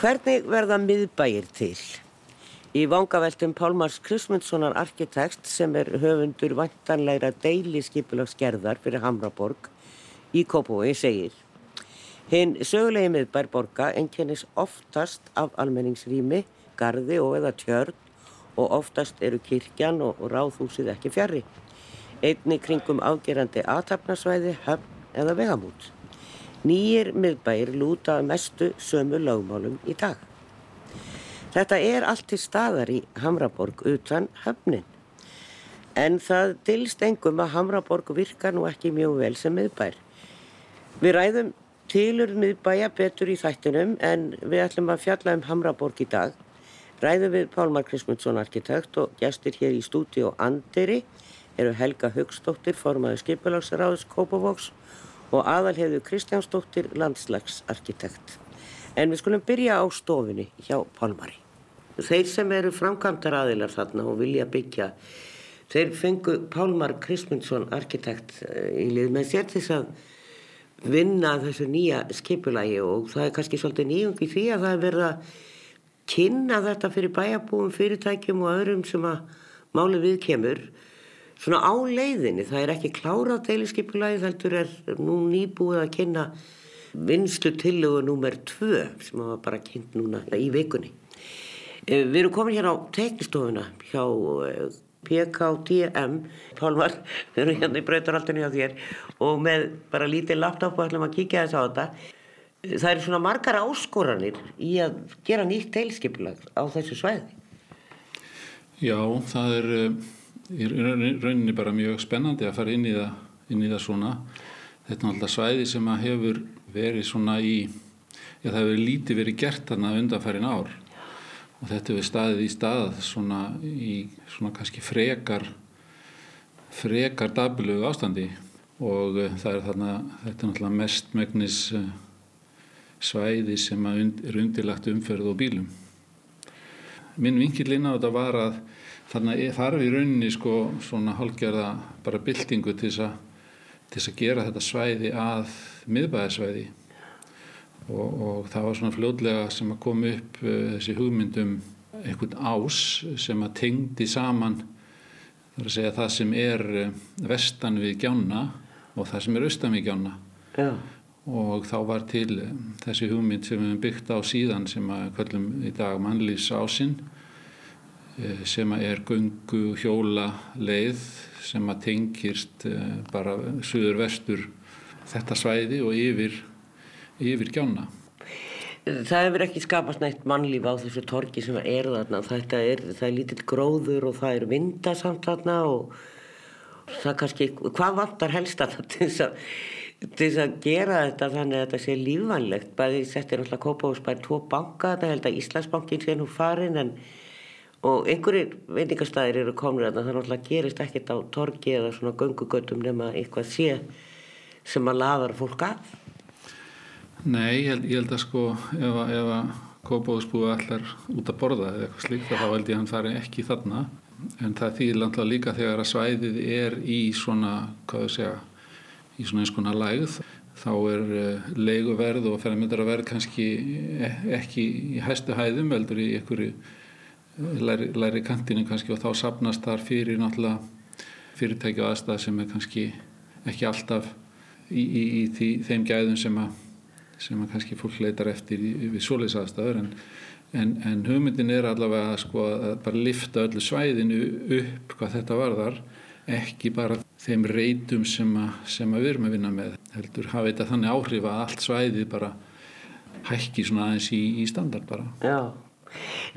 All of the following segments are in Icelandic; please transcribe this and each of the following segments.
Hvernig verða miðbæir til? Í vangaveltum Pálmars Kristmundssonar arkitekt sem er höfundur vantanlegra deiliskypulagsgerðar fyrir Hamraborg í Kópavogi segir Hinn sögulegi miðbær borga enkennis oftast af almenningsrými, gardi og eða tjörn og oftast eru kirkjan og ráðhúsið ekki fjari. Einni kringum afgerandi aðtapnarsvæði, höfn eða vegamút. Nýjir miðbæir lúta mestu sömu lögmálum í dag. Þetta er allt til staðar í Hamraborg utan höfnin. En það dilst engum að Hamraborg virka nú ekki mjög vel sem miðbær. Við ræðum tilur miðbæja betur í þættinum en við ætlum að fjalla um Hamraborg í dag. Ræðum við Pálmar Krismundsson arkitekt og gestur hér í stúdíu Anderi eru Helga Högstóttir, formaður skipulagsráðs Kópavóks og aðalhefðu Kristjánsdóttir, landslagsarkitekt. En við skulum byrja á stofunni hjá Pálmari. Þeir sem eru framkvæmdar aðilar þarna og vilja byggja, þeir fengu Pálmar Krismundsson, arkitekt, eh, í lið með sér þess að vinna þessu nýja skipulagi og það er kannski svolítið nýjung í því að það er verið að kynna þetta fyrir bæjarbúum, fyrirtækjum og öðrum sem að máli við kemur svona á leiðinni. Það er ekki klárað deiliskeipulagi, þeldur er nú nýbúið að kynna vinslu tillögu nummer 2 sem var bara kynnt núna í vikunni. Eh, við erum komin hér á teknistofuna hjá eh, PKTM, Pálmar, við erum hérna í breytaraldunni á þér og með bara lítið laptop og ætlum að kíkja þess á þetta. Það eru svona margar áskoranir í að gera nýtt teilskipulag á þessu svæði. Já, það er í rauninni bara mjög spennandi að fara inn í það, inn í það svona. Þetta er alltaf svæði sem hefur verið svona í, já það hefur lítið verið gert þarna undanfærin ár og þetta hefur staðið í stað svona í svona kannski frekar frekar dabilögu ástandi og uh, það er þarna, þetta er náttúrulega mestmægnis uh, svæði sem er undirlagt umferð og bílum. Minn vinkilinn á þetta var að þarna þarf í rauninni sko svona hálfgerða bara byltingu til þess að að gera þetta svæði að miðbæðisvæði og, og það var svona fljóðlega sem að koma upp uh, þessi hugmyndum einhvern ás sem að tengdi saman þar að segja það sem er uh, vestan við gjána og það sem er austan við gjána. Já. og þá var til uh, þessi hugmynd sem við hefum byggt á síðan sem að kvöllum í dag mannlýs ásinn sem að er gungu hjóla leið sem að tengirst eh, bara söður vestur þetta svæði og yfir, yfir gjána. Það hefur ekki skapast nætt mannlíf á þessu torki sem er þarna. Þetta er, það er lítill gróður og það er vindasamt þarna og það kannski, hvað vantar helst að það til þess að, til þess að gera þetta þannig að þetta sé lífvænlegt. Bæði settir alltaf Kópavús bæði tvo banka, þetta held að Íslandsbankin sé nú farin en og einhverjir veitingastæðir eru komin að það náttúrulega gerist ekkert á torgi eða svona göngugötum nema eitthvað sé sem að laðar fólk að. Nei, ég held, ég held að sko ef að, kópáðsbúi allar út að borða eða eitthvað slíkt þá held ég að hann fari ekki þarna. En það þýðir landlega líka þegar að svæðið er í svona, hvað þú segja í svona eins konar lægð þá er uh, leiguverð og ferðarmyndarverð kannski e, ekki í hæstu hæðum veldur í einhverju læri, læri kantinu kannski og þá sapnast þar fyrir náttúrulega fyrirtæki og aðstæð sem er kannski ekki alltaf í, í, í því, þeim gæðum sem að, sem að kannski fólk leitar eftir í, við svoleiðs aðstæður. En, en, en hugmyndin er allavega sko, að bara lifta öllu svæðinu upp hvað þetta varðar ekki bara þeim reytum sem, að, sem við erum að vinna með heldur hafa þetta þannig áhrif að allt svæði bara hækki svona aðeins í standard bara. Já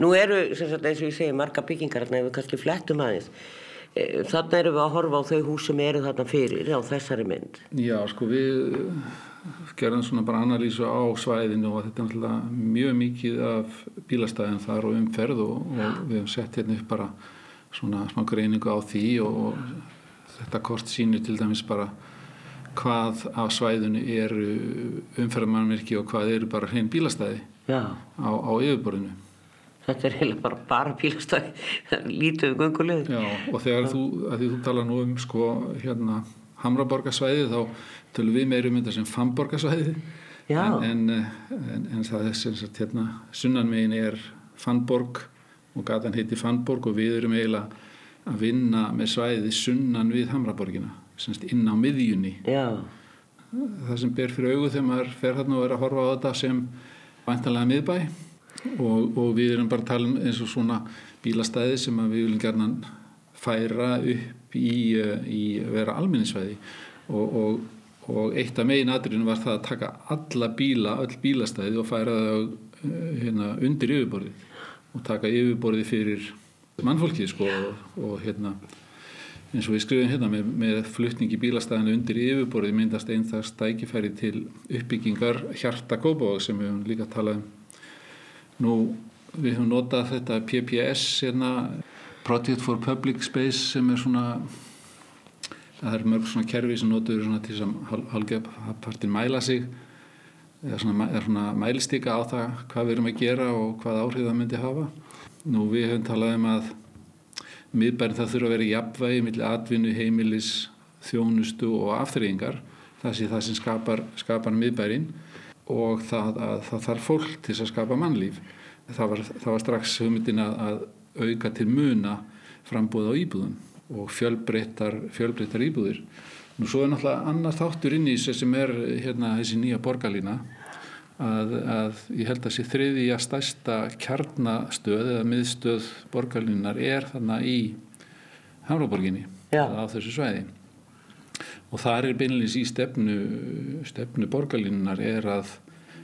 Nú eru, sagt, eins og ég segi, marga byggingar þarna ef við kannski flettum aðeins. E, þarna eru við að horfa á þau hús sem eru þarna fyrir á þessari mynd. Já, sko við gerðum svona bara analýsu á svæðinu og þetta er náttúrulega mjög mikið af bílastæðin þar og umferð og, og við hefum sett hérna upp bara svona smá greiningu á því og, og þetta kort sínur til dæmis bara hvað af svæðinu eru umferðarmannmerki og hvað eru bara hrein bílastæði á, á yfirborðinu þetta er heila bara, bara bílastæði lítið um gungulegð og þegar þú, þú tala nú um sko, hérna, Hamraborgarsvæði þá tölum við meirum um þetta sem Famborgarsvæði en, en, en, en það er sem sagt hérna sunnanmegin er Fannborg og gatan heiti Fannborg og við erum eiginlega að vinna með svæði sunnan við Hamraborgina sem sagt inn á miðjunni. Já, það sem ber fyrir augu þegar maður fer hérna og er að horfa á þetta sem vantanlega miðbæ og, og við erum bara að tala um eins og svona bílastæði sem við viljum gerna færa upp í, eh, í vera alminnisvæði og, og, og eitt af megin aðrinu var það að taka alla bíla, öll bílastæði og færa það eh, hérna, undir yfirborðið. Og taka yfirborðið fyrir mannfólkið sko og, hérna eins og við skrifum hérna með, með flutningi bílastæðinu undir yfirborðið myndast einn það stækifæri til uppbyggingar hjarta Kópavog sem við höfum líka talað um nú við höfum notað þetta PPS hérna, Project for Public Space sem er svona það er mörg svona kerfi sem svona til þess að hálfgefa partin mæla sig eða svona, eða svona mælistika á það hvað við erum að gera og hvað áhrif það myndi hafa. Nú við höfum talað um að miðbærin það þurfa að vera jafnvægi millir atvinnu, heimilis, þjónustu og afþreyingar. Það sé það sem skapar, skapar miðbærin og það, að, það þarf fólk til að skapa mannlíf. Það var, það var strax hugmyndin að, að auka til muna frambúð á íbúðum og fjölbreyttar, fjölbreyttar íbúðir. Nú svo er náttúrulega annar þáttur inn í þessu sem er hérna þessi nýja borgarlína að, að ég held að þessi þriðja stærsta kjarnastöð eða miðstöð borgarlínar er þannig í Hamraborginni á þessu svæði og það er beinleins í stefnu stefnu borgarlínunar er að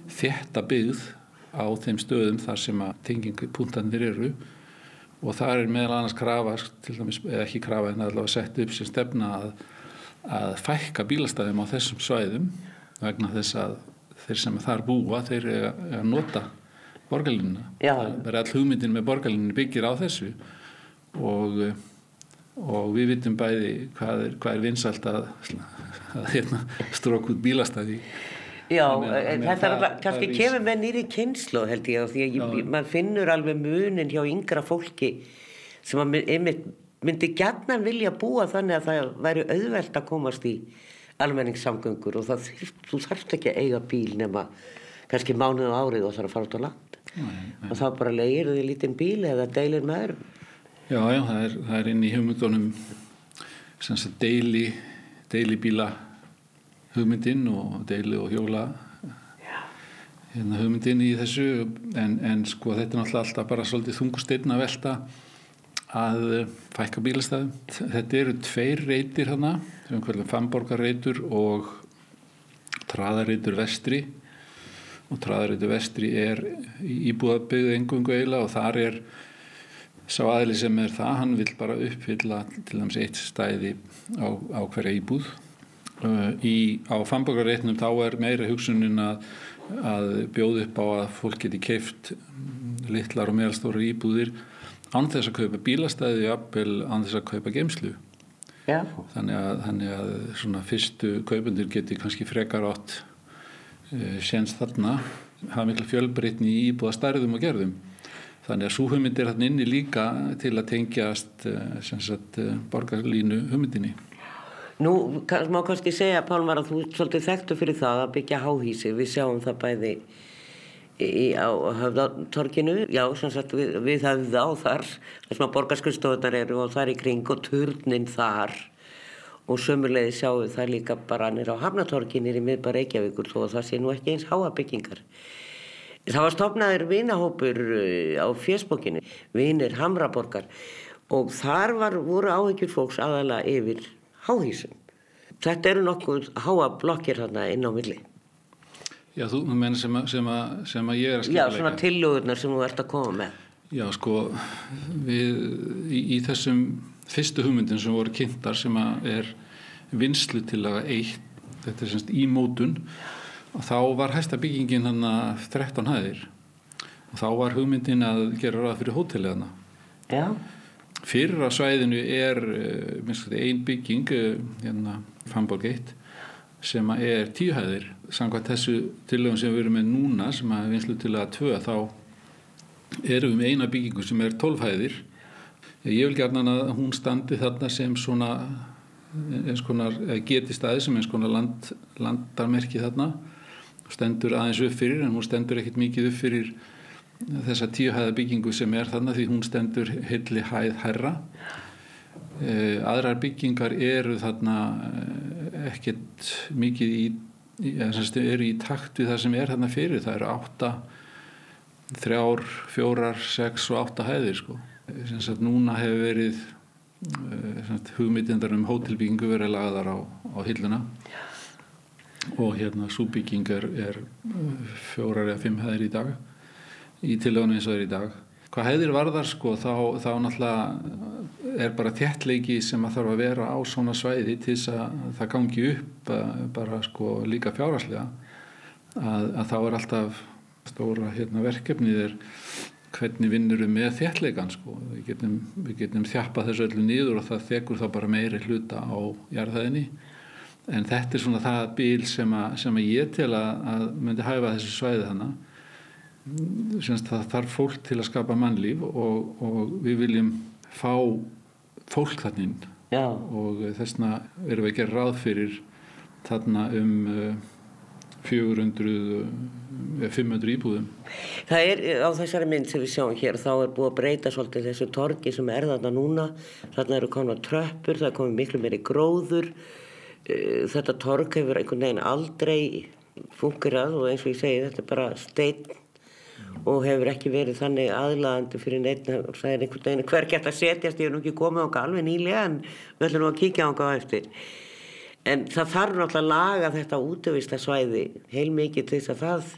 þetta byggð á þeim stöðum þar sem að tengingpuntanir eru. Og það er meðal annars krafa til dæmis, eða ekki krafa en allavega sett upp sem stefna að, að fækka bílastæðum á þessum svæðum vegna þess að þeir sem þar búa þeir eru að nota borgarlínuna. Það er all hugmyndin með borgarlínunni byggir á þessu. Og og við vitum bæði hvað er, hvað er vinsalt að, að hérna, strók út bílastæði. Já, en þetta er kannski kemur með nýri kynslu held ég og því að maður finnur alveg munin hjá yngra fólki sem að einmitt myndi gætna vilja búa þannig að það væri auðvelt að komast í almenningssamgöngur og það, þú þarfst ekki að eiga bíl nema kannski mánuð á árið og þarf að fara út á land. Nei, nei. og þá bara leir þið lítinn bíl eða deilir með öðrum Já, já, það er, það er inn í hugmyndunum deili deili bíla hugmyndin og deili og hjóla hérna, hugmyndin í þessu. En, en sko þetta er náttúrulega alltaf bara svolítið þungusteinn að velta að fækka bílastæðum. Þetta eru tveir reytir hana sem hverjum Famborgarreitur og Traðarreitur Vestri. Og Traðarreitur Vestri er íbúðabbyggð engungu eila og þar er sá aðli sem er það, hann vil bara uppfylla til dæmis eitt stæði á, á hverja íbúð. Uh, í, á fambökarreitnum þá er meira hugsunin að, að bjóð upp á að fólk geti keift litlar og meðalstóra íbúðir án þess að kaupa bílastæði jafnvel án þess að kaupa geimslu Já. þannig að, þannig að svona fyrstu kaupundir geti kannski frekar átt uh, séns þarna. Hafa miklu fjölbreytni í íbúða stærðum og gerðum Þannig að svo hugmynd er hann inni líka til að tengjast sagt, borgarlínu hugmyndinni. Nú má kannski segja Pálmar að þú svolítið þekktu fyrir það að byggja háhísi. Við sjáum það bæði í, á höfðatorkinu, já sagt, við, við höfða á þar, þess að borgarskullstofunar eru og þar í kring og turnin þar og sömurleiði sjáum það líka bara nýra á hafnatorkinir í miðbar Reykjavíkur þó að það sé nú ekki eins háa byggingar. Það var stopnaður vinahópur á fjersbókinu, vinir Hamraborgar og þar var, voru áhyggjur fólks aðalega yfir háhísum. Þetta eru nokkuð háa blokkir hérna inn á milli. Já, þú menn sem, sem, sem að ég er að skilja. Já, svona tillögurnar sem þú ert að koma með. Já, sko, við í, í þessum fyrstu hugmyndin sem voru kynntar sem að er vinslu til að eitt, þetta er semst í mótun og þá var hæsta byggingin hann að 13 hæðir. Og þá var hugmyndin að gera ráð fyrir hótelið hann Já. fyrir að svæðinu er einn bygging hérna Famborg 1 sem er tíu hæðir. Samkvæmt þessu tilögum sem við erum með núna sem að vinslu til að tvö þá erum við með eina byggingu sem er 12 hæðir. Ég vil gerna að hún standi þarna sem svona konar geti staði sem eins konar land, landarmerki þarna stendur aðeins upp fyrir en hún stendur ekkert mikið upp fyrir þessa tíuhæða byggingu sem er þannig því hún stendur hilli hæð herra e, aðrar byggingar eru þarna eh, ekkert mikið í, eru í takt við það sem er þarna fyrir. Það eru átta þrjár, fjórar, sex og átta hæðir sko. Sem sagt núna hefur verið uh, hugmyndindar um hótelbyggingu verið lagðar á, á hilluna og hérna súbygging er, fjórar eða fimm hæðir í dag í tilögunum eins og er í dag. Hvað hæðir varðar sko þá, þá náttúrulega er bara þjertleiki sem að þarf að vera á svona svæði til þess að það gangi upp bara sko líka fjáraslega að, að þá er alltaf stóra hérna, verkefnið er hvernig vinnur við með þjertleikan sko. Við getum, getum þjapað þessu öllu nýður og það þekur þá bara meiri hluta á jarðhæðinni en þetta er svona það bíl sem að, sem að ég tel að, að myndi hæfa þessu svæði þannig það þarf fólk til að skapa mannlíf og, og við viljum fá fólk þannig og þessna erum við að gera ráð fyrir þarna um 400 eða 500 íbúðum. Það er á þessari mynd sem við sjáum hér þá er búið að breyta svolítið þessu torgi sem er þarna núna. Þarna eru konar tröppur, það er komið miklu meiri gróður þetta torg hefur einhvern veginn aldrei fungerað og eins og ég segi þetta er bara stein og hefur ekki verið þannig aðlaðandi fyrir neitt og það er einhvern veginn hver gett að setjast, ég hef nú ekki komið ánga alveg nýlega en við ætlum nú að kíkja ánga á eftir. En það þarf náttúrulega að laga þetta útvista svæði heil mikið til þess að það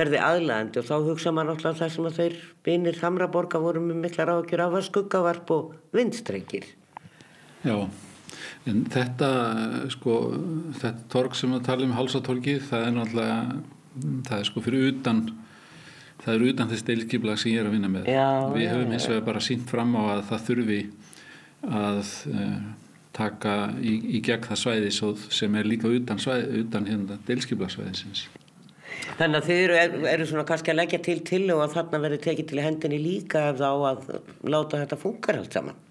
verði aðlaðandi og þá hugsa maður náttúrulega það sem að þeir bynir Hamraborga voru með mikla ráðgjur af að skuggavarp og vindstrengir Já en þetta sko þetta torg sem við talum um hálsatorgi það er náttúrulega það er sko fyrir utan það eru utan þess deilskiplag sem ég er að vinna með. Já, við höfum eins og við bara sínt fram á að það þurfi að uh, taka í, í gegn það svæði sem er líka utan, svæði, utan hérna deilskiplagsvæðisins Þannig að þið eru, eru svona kannski að leggja til til og að þarna verður tekið til hendinni líka ef þá að láta þetta funkar allt saman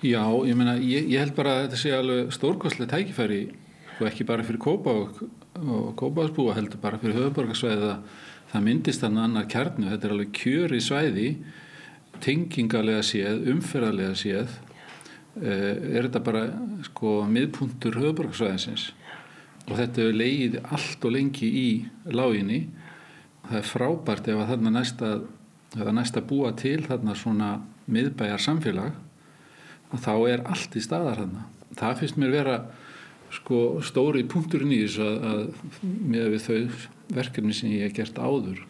Já, ég meina, ég, ég held bara að þetta sé alveg stórkostlega tækifæri og ekki bara fyrir Kópa og, og Kópaðsbúa heldur bara fyrir höfuborgarsvæði að það myndist þannig annar kjarnu, þetta er alveg kjöri svæði tengingalega séð, umferðarlega séð. Eh, er þetta bara sko miðpuntur höfuborgarsvæðinsins og þetta hefur leiðið allt og lengi í láginni. Það er frábært ef að þarna næsta næsta búa til þarna svona miðbæjar samfélag þá er allt í staðar þarna það finnst mér vera sko stóri punkturinn í þessu að, að með við þau verkefni sem ég hef gert áður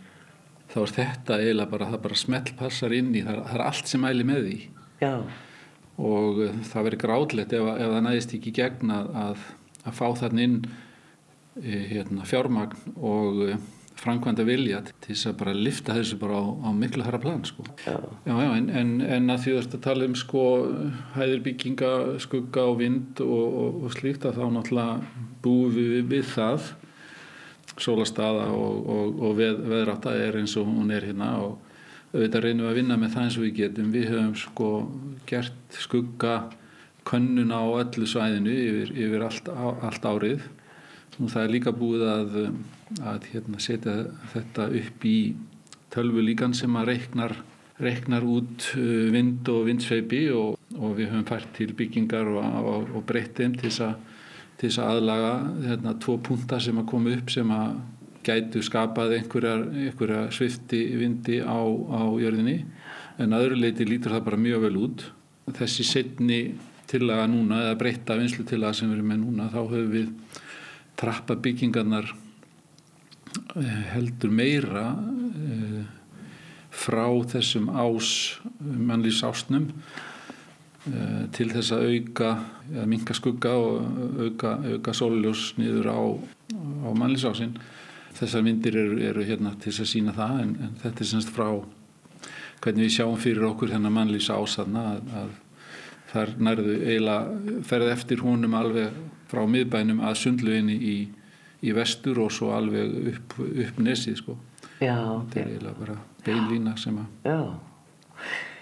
þá er þetta eiginlega bara það bara smelt passar inn í, það, það er allt sem æli með því Já. og uh, það verður gráðlegt ef, ef það næðist ekki gegn að, að, fá þarna inn e, hérna, fjármagn og e, framkvæmda vilja til þess að bara lifta þessu bara á, á miklu hæra plan sko. Já. Já, já, en, en, en að því þú ert að tala um sko hæðir bygginga, skugga og vind og, og, og slíkt að þá náttúrulega búum við við það sólastaða og, og, og veð, veðráta er eins og hún er hérna og auðvitað reynum við að vinna með það eins og við getum við höfum sko gert skugga könnuna á öllu svæðinu yfir, yfir allt, allt árið og það er líka búið að, að hérna, setja þetta upp í tölvu líkan sem að reiknar, reiknar út uh, vind og vindsveipi og, og við höfum fært til byggingar og, og breyttum til þess að aðlaga hérna, tvo punta sem að koma upp sem að gætu skapað einhverja, svifti vindi á, á jörðinni. En aðru leiti lítur það bara mjög vel út. Þessi setni tillaga núna eða breyta vinslu tillaga sem við erum með núna þá höfum við trappa byggingarnar eh, heldur meira eh, frá þessum ás mannlýs ástnum Eh, til þess að auka eða minka skugga og auka, auka sóljós niður á, á mannlýsásinn þessar myndir eru, eru hérna til þess að sína það en, en þetta er semst frá hvernig við sjáum fyrir okkur hérna mannlýsa ásanna að, að þar nærðu eiginlega ferð eftir honum alveg frá miðbænum að sundluginni í, í vestur og svo alveg upp, upp nesið sko Já, þetta er eiginlega bara beinlína sem að Já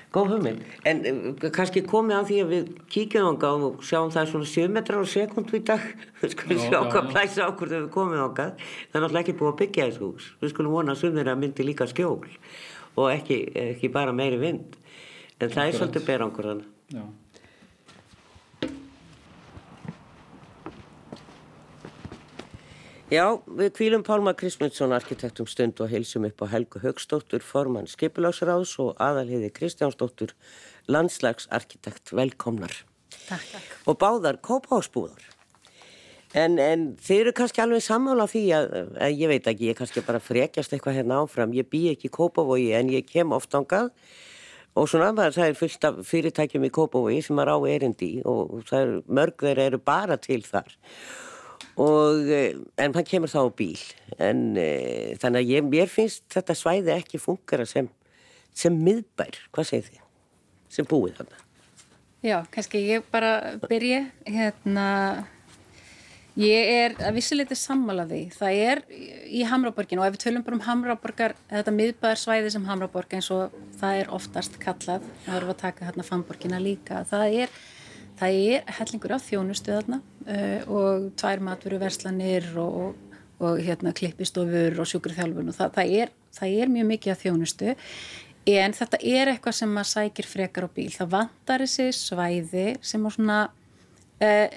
Góð hugmynd. En uh, kannski komið á því að við kíkjum ánga og sjáum það svona 7 metrar á sekundu í dag. Við skulum sjá hvað plæsa okkur þegar við komum ánga. Það er náttúrulega ekki búið að byggja þessu hús. Við skulum vona að sumir að myndi líka skjól og ekki, ekki bara meiri vind. En það er svolítið berangur þannig. Já. Við kvílum Pálma Kristmundsson arkitektum stund og heilsum upp á Helgu Högstóttur, formann Skipilásráðs og aðalhiði Kristjánsdóttur, landslagsarkitekt, velkomnar. Takk, takk. Og báðar kópásbúðar. En, en þeir eru kannski alveg sammála því að, að ég veit ekki, ég kannski bara frekjast eitthvað hérna áfram. Ég bý ekki í Kópavogi en ég kem oft ángað og svona það er fullt af fyrirtækjum í Kópavogi sem er á erindi og er, mörg þeir eru bara til þar og eh, en hann kemur þá á bíl. En e, þannig að ég, mér finnst þetta svæði ekki fungera sem sem miðbær, hvað segir þið? sem búið þarna? Já, kannski ég bara byrja hérna ég er að vissuleiti sammála því. Það er í Hamraborgin og ef við tölum bara um Hamraborgar þetta miðbæðarsvæði sem Hamraborg eins og það er oftast kallað það erum við að taka hérna Famborgina líka það er, það er hellingur af þjónustu þarna uh, og tvær matveru verslanir og, og, og hérna klippistofur og sjúkurþjálfun og það, það, er, það er mjög mikið af þjónustu. En þetta er eitthvað sem maður sækir frekar á bíl. Það vantar þessi svæði sem á svona Uh,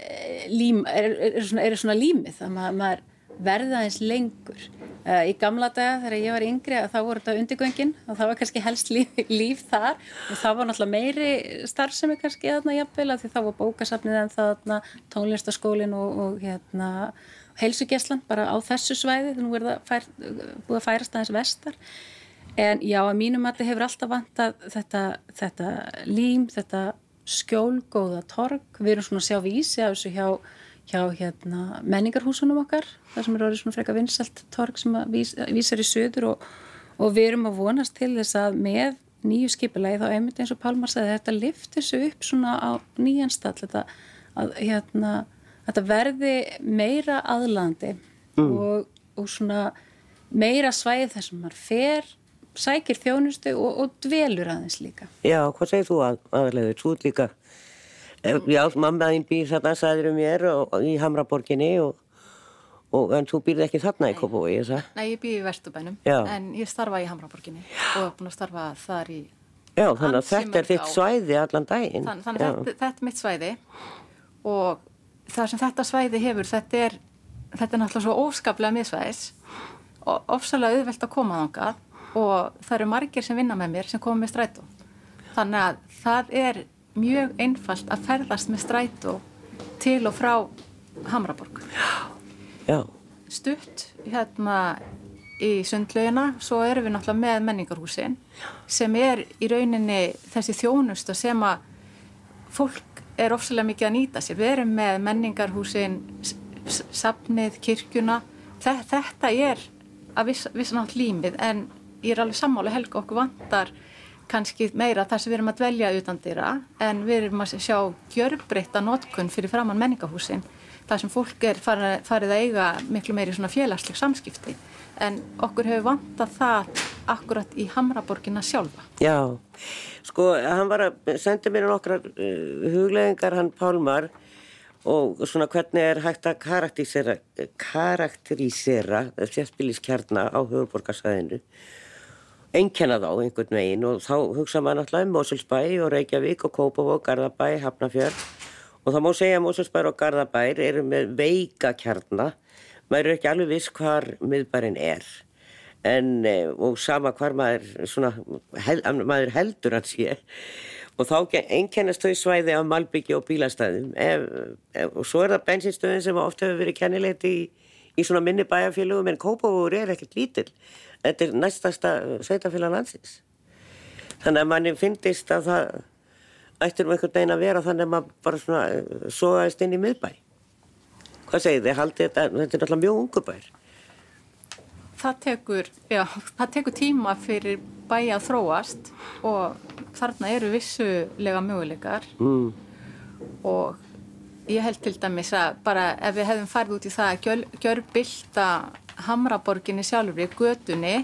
lím, er, er, svona, er svona límið. Að maður, maður verða eins lengur. Uh, í gamla daga þegar ég var yngri að þá voru þetta undirgöngin og það var kannski helst líf, líf þar. Og það var náttúrulega meiri starfsemi kannski þarna jafnvel að því það var bókasafnið en þarna tónlistaskólin og, og hérna heilsugeslan bara á þessu svæði þannig að það fær, búið að færast aðeins vestar. En já að mínum að þetta hefur alltaf vantað þetta, þetta lím, þetta skjólgóða torg, við erum svona að sjá vísi af þessu hjá, hjá hérna, menningarhúsunum okkar, það sem er orðið svona freka vinsalt torg sem vís, vísar í söður og, og við erum að vonast til þess að með nýju skipilagi þá einmitt eins og Pálmar sagði þetta lift þessu upp svona á nýjan stall þetta, að, hérna, þetta verði meira aðlandi mm. og, og svona meira svæð þar sem maður fer sækir þjónustu og, og dvelur aðeins líka. Já, hvað segir þú að, aðlega þú ert líka já, mammaðinn býr þarna sæðir um mér og, í Hamraborginni og, og en þú býrði ekki þarna í Kópavogi, ég sagði? Nei, ég býr í Vesturbænum já. en ég starfa í Hamraborginni og hef búin að starfa þar í Já, þannig að þetta er þitt svæði allan daginn. Þann, þannig að þetta, þetta er mitt svæði og það sem þetta svæði hefur, þetta er þetta er náttúrulega svo óskaplega miðsvæðis og ofsalega auðvelt að koma þangað og það eru margir sem vinna með mér sem koma með strætó þannig að það er mjög einfalt að ferðast með strætó til og frá Hamraborg. Já. stutt hérna í sundlaugina, svo erum við náttúrulega með menningarhúsin sem er í rauninni þessi þjónusta sem að fólk er ofsalega mikið að nýta sér, við erum með menningarhúsin safnið, kirkjuna. Þetta er að viss, vissan átt límið en ég er alveg sammála helga okkur vantar kannski meira þar sem við erum að dvelja utan dýra en við erum að sjá gjörbreytta notkunn fyrir framann menningahúsin þar sem fólk er farið, farið að eiga miklu meiri svona félagsleg samskipti en okkur hefur vantað það akkurat í Hamraborgina sjálfa. Já, sko hann var að senda mér nokkrar uh, hugleðingar hann Pálmar og svona hvernig er hægt að karakterísera karakterísera þessspiliskjarnar á höfuborgarsæðinu einkenna þá einhvern veginn og þá hugsa maður náttúrulega um Moselsbæ og Reykjavík og Kópavók, Garðabæ, Hafnafjörn og það má segja að Moselsbær og Garðabær eru með veika kjarnar maður eru ekki alveg viss hvar miðbærin er. En eh, og sama hvar maður svona, hel, maður heldur að sé. Og þá einkennast þau svæði af malbyggi og bílastæðum. Ef, ef, og svo er það bensinstöðin sem ofta hefur verið kennilegt í, í svona minni bæjarfélögum en Kópavóur er ekkert lítill þetta er næstasta sveitafélag landsins. Þannig að manni finnist að það ættir um einhvern veginn að vera þannig að maður bara svona eh, sogaðist inn í miðbæ. Hvað segir þið, haldið þetta þetta er náttúrulega mjög ungu bær. Það tekur já, það tekur tíma fyrir bæja að þróast og þarna eru vissulega möguleikar. Mm. og ég held til dæmis að bara ef við hefðum farið út í það að gjör, gjör bylta Hamraborginni sjálfur í götunni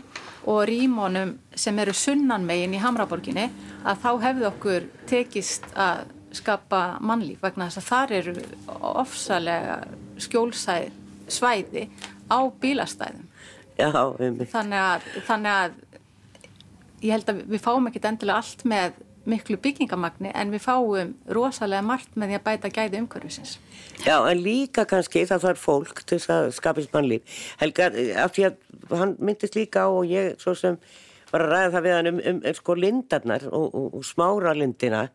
og rýmónum sem eru sunnanmegin í Hamraborginni að þá hefði okkur tekist að skapa mannlíf vegna þess að þar eru ofsalega skjólsæð svæði á bílastæðum. Já, um Þannig að, þannig að ég held að við fáum ekkit endilega allt með miklu byggingamagni en við fáum rosalega margt með því að bæta gæði umhverfisins. Já, en líka kannski það þarf fólk til þess að skapist mannlíf. Helga, af því að hann myndist líka á og ég svo sem var að ræða það við hann um, um, um sko lindarnar og, og, og smára lindina,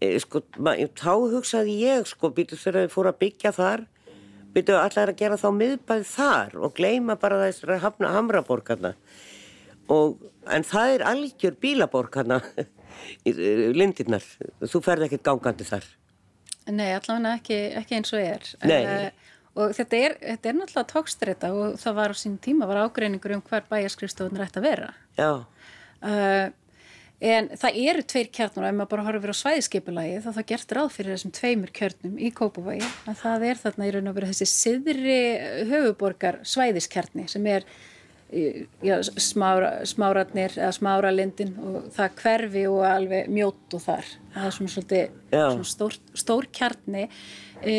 e, sko, þá hugsaði ég, sko, býtu þegar þau fóru að byggja þar, býtu allar að gera þá miðbæð þar og gleima bara þessari hamraborgarna. Og, en það er algjör bílaborgarna lindirnar, þú ferð ekkert gangandi þar. Nei, allavega ekki, ekki eins og er. Uh, og þetta er, þetta er náttúrulega tókstreita og það var á sín tíma var ágreiningur um hver bæjarskrifstofun rætt að vera. Já. Uh, En það eru tveir kjarnar og ef maður bara horfir á svæðiskipulagi þá það gert ráð fyrir þessum tveimur kjörnum í Kópavægi að það er þarna í raun og verið þessi siðri höfuborgar svæðiskjarni sem er já, smára, smáratnir eða smáralindin og það hverfi og alveg mjótt og þar. Það er svona svolítið svona stór, stór kjarni. E,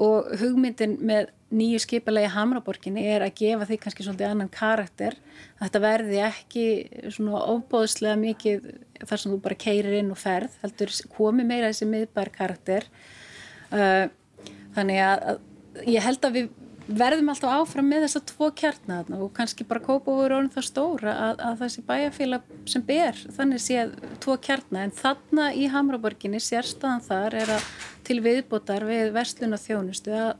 og hugmyndin með nýju skipalegi Hamraborginni er að gefa því kannski svolítið annan karakter. Þetta verði ekki svona ofbóðslega mikið þar sem þú bara keirir inn og ferð heldur komi meira þessi miðbær karakter uh, þannig að, að ég held að við verðum alltaf áfram með þessa tvo kjarnar og kannski bara kópa úr orðin það stóra að, að þessi bæjarfélag sem ber þannig séð tvo kjarnar en þarna í Hamraborginni sérstaðan þar er að til viðbótar við verslun og þjónustu að,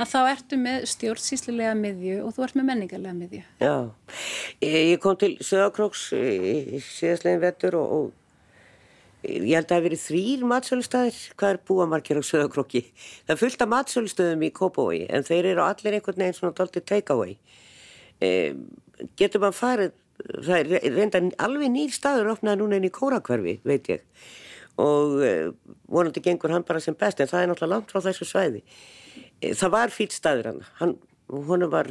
að þá ertu með stjórnsýslilega miðju og þú ert með menningarlega miðju. Já, ég kom til Söðakróks síðastlegin vettur og, og ég held að það hef verið þrýr matsölustæðir hvað er búamarkir á söðakróki það er fullt af matsölustöðum í Kópavói en þeir eru allir einhvern veginn svona doldið take-away. E, getur maður farið það er reynda alveg nýr staður opnaði núna inn í Kórakverfi veit ég. Og e, vonandi gengur hann bara sem best en það er náttúrulega langt frá þessu svæði. E, það var fýtt staður hann. Hann var,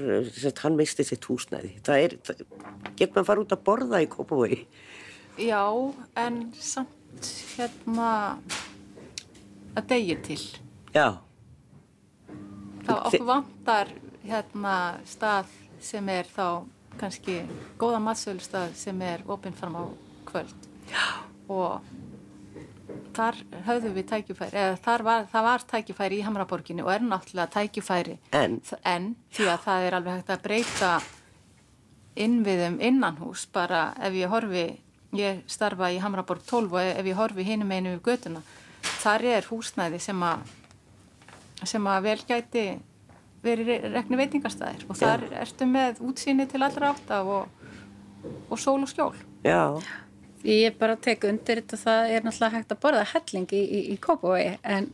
hann misti sitt húsnæði. Það er, það, getur maður farið út að borða í Kópavói Já, en samt hérna að degi til. Já. Þá okkur vantar hérna stað sem er þá kannski góða matsölustað sem er opinn fram á kvöld. Já. og þar höfðum við tækifæri eða var, það var tækifæri í Hamraborginu og er náttúrulega tækifæri en, en því að það er alveg hægt að breyta innviðum innanhús bara ef ég horfi ég starfa í Hamraborg 12 og ef ég horfi hinum einu við götuna þar er húsnæði sem að sem að vel gæti verið rekni veitingastæðir og þar Já. ertu með útsýni til allra átta og, og sól og skjól. Já. Ég bara tek undir þetta það er náttúrulega hægt að borða helling í, í, í Kópavói en,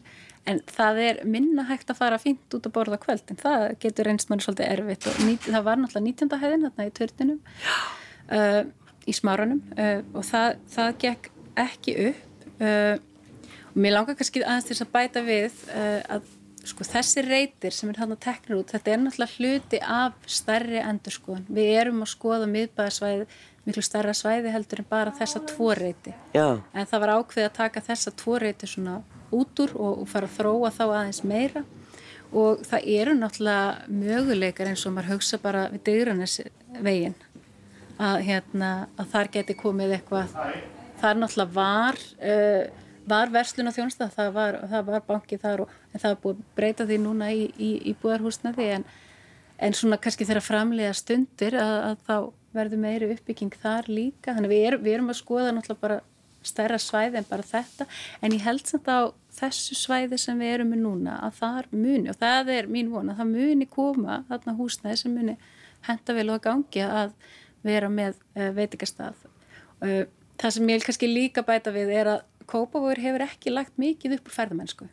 en það er minna hægt að fara fínt út að borða kvöld en það getur reynst manni svolítið erfitt. Og nýt, það var náttúrulega 19. hæðin þarna í törnunum uh, í smáranum uh, og það, það gekk ekki upp uh, og mér langar kannski aðeins til að bæta við uh, að sko þessi reytir sem er hann að tekna út þetta er náttúrulega hluti af stærri endurskoðan. Við erum að skoða miðbæðarsvæði, miklu stærra svæði heldur en bara þessa tvo reyti Já. en það var ákveð að taka þessa tvo reyti svona út úr og, og fara að þróa þá aðeins meira og það eru náttúrulega möguleikar eins og maður hugsa bara við dygrannis veginn að, hérna, að þar geti komið eitthvað. Þar náttúrulega var uh, var verslun og þjónstað, það var, var banki þar og það er búið að breyta því núna í, í, í búðarhúsnaði en, en svona kannski þeirra framlega stundir að, að þá verður meiri uppbygging þar líka, þannig við, er, við erum að skoða náttúrulega bara stærra svæði en bara þetta, en ég held samt á þessu svæði sem við erum með núna að það muni, og það er mín vona, það muni koma þarna húsnaði sem muni henda vel og gangi að vera með uh, veitikastað. Uh, það sem ég kannski líka bæta við er að Kópavóður hefur ekki lagt mikið upp úr ferðamennsku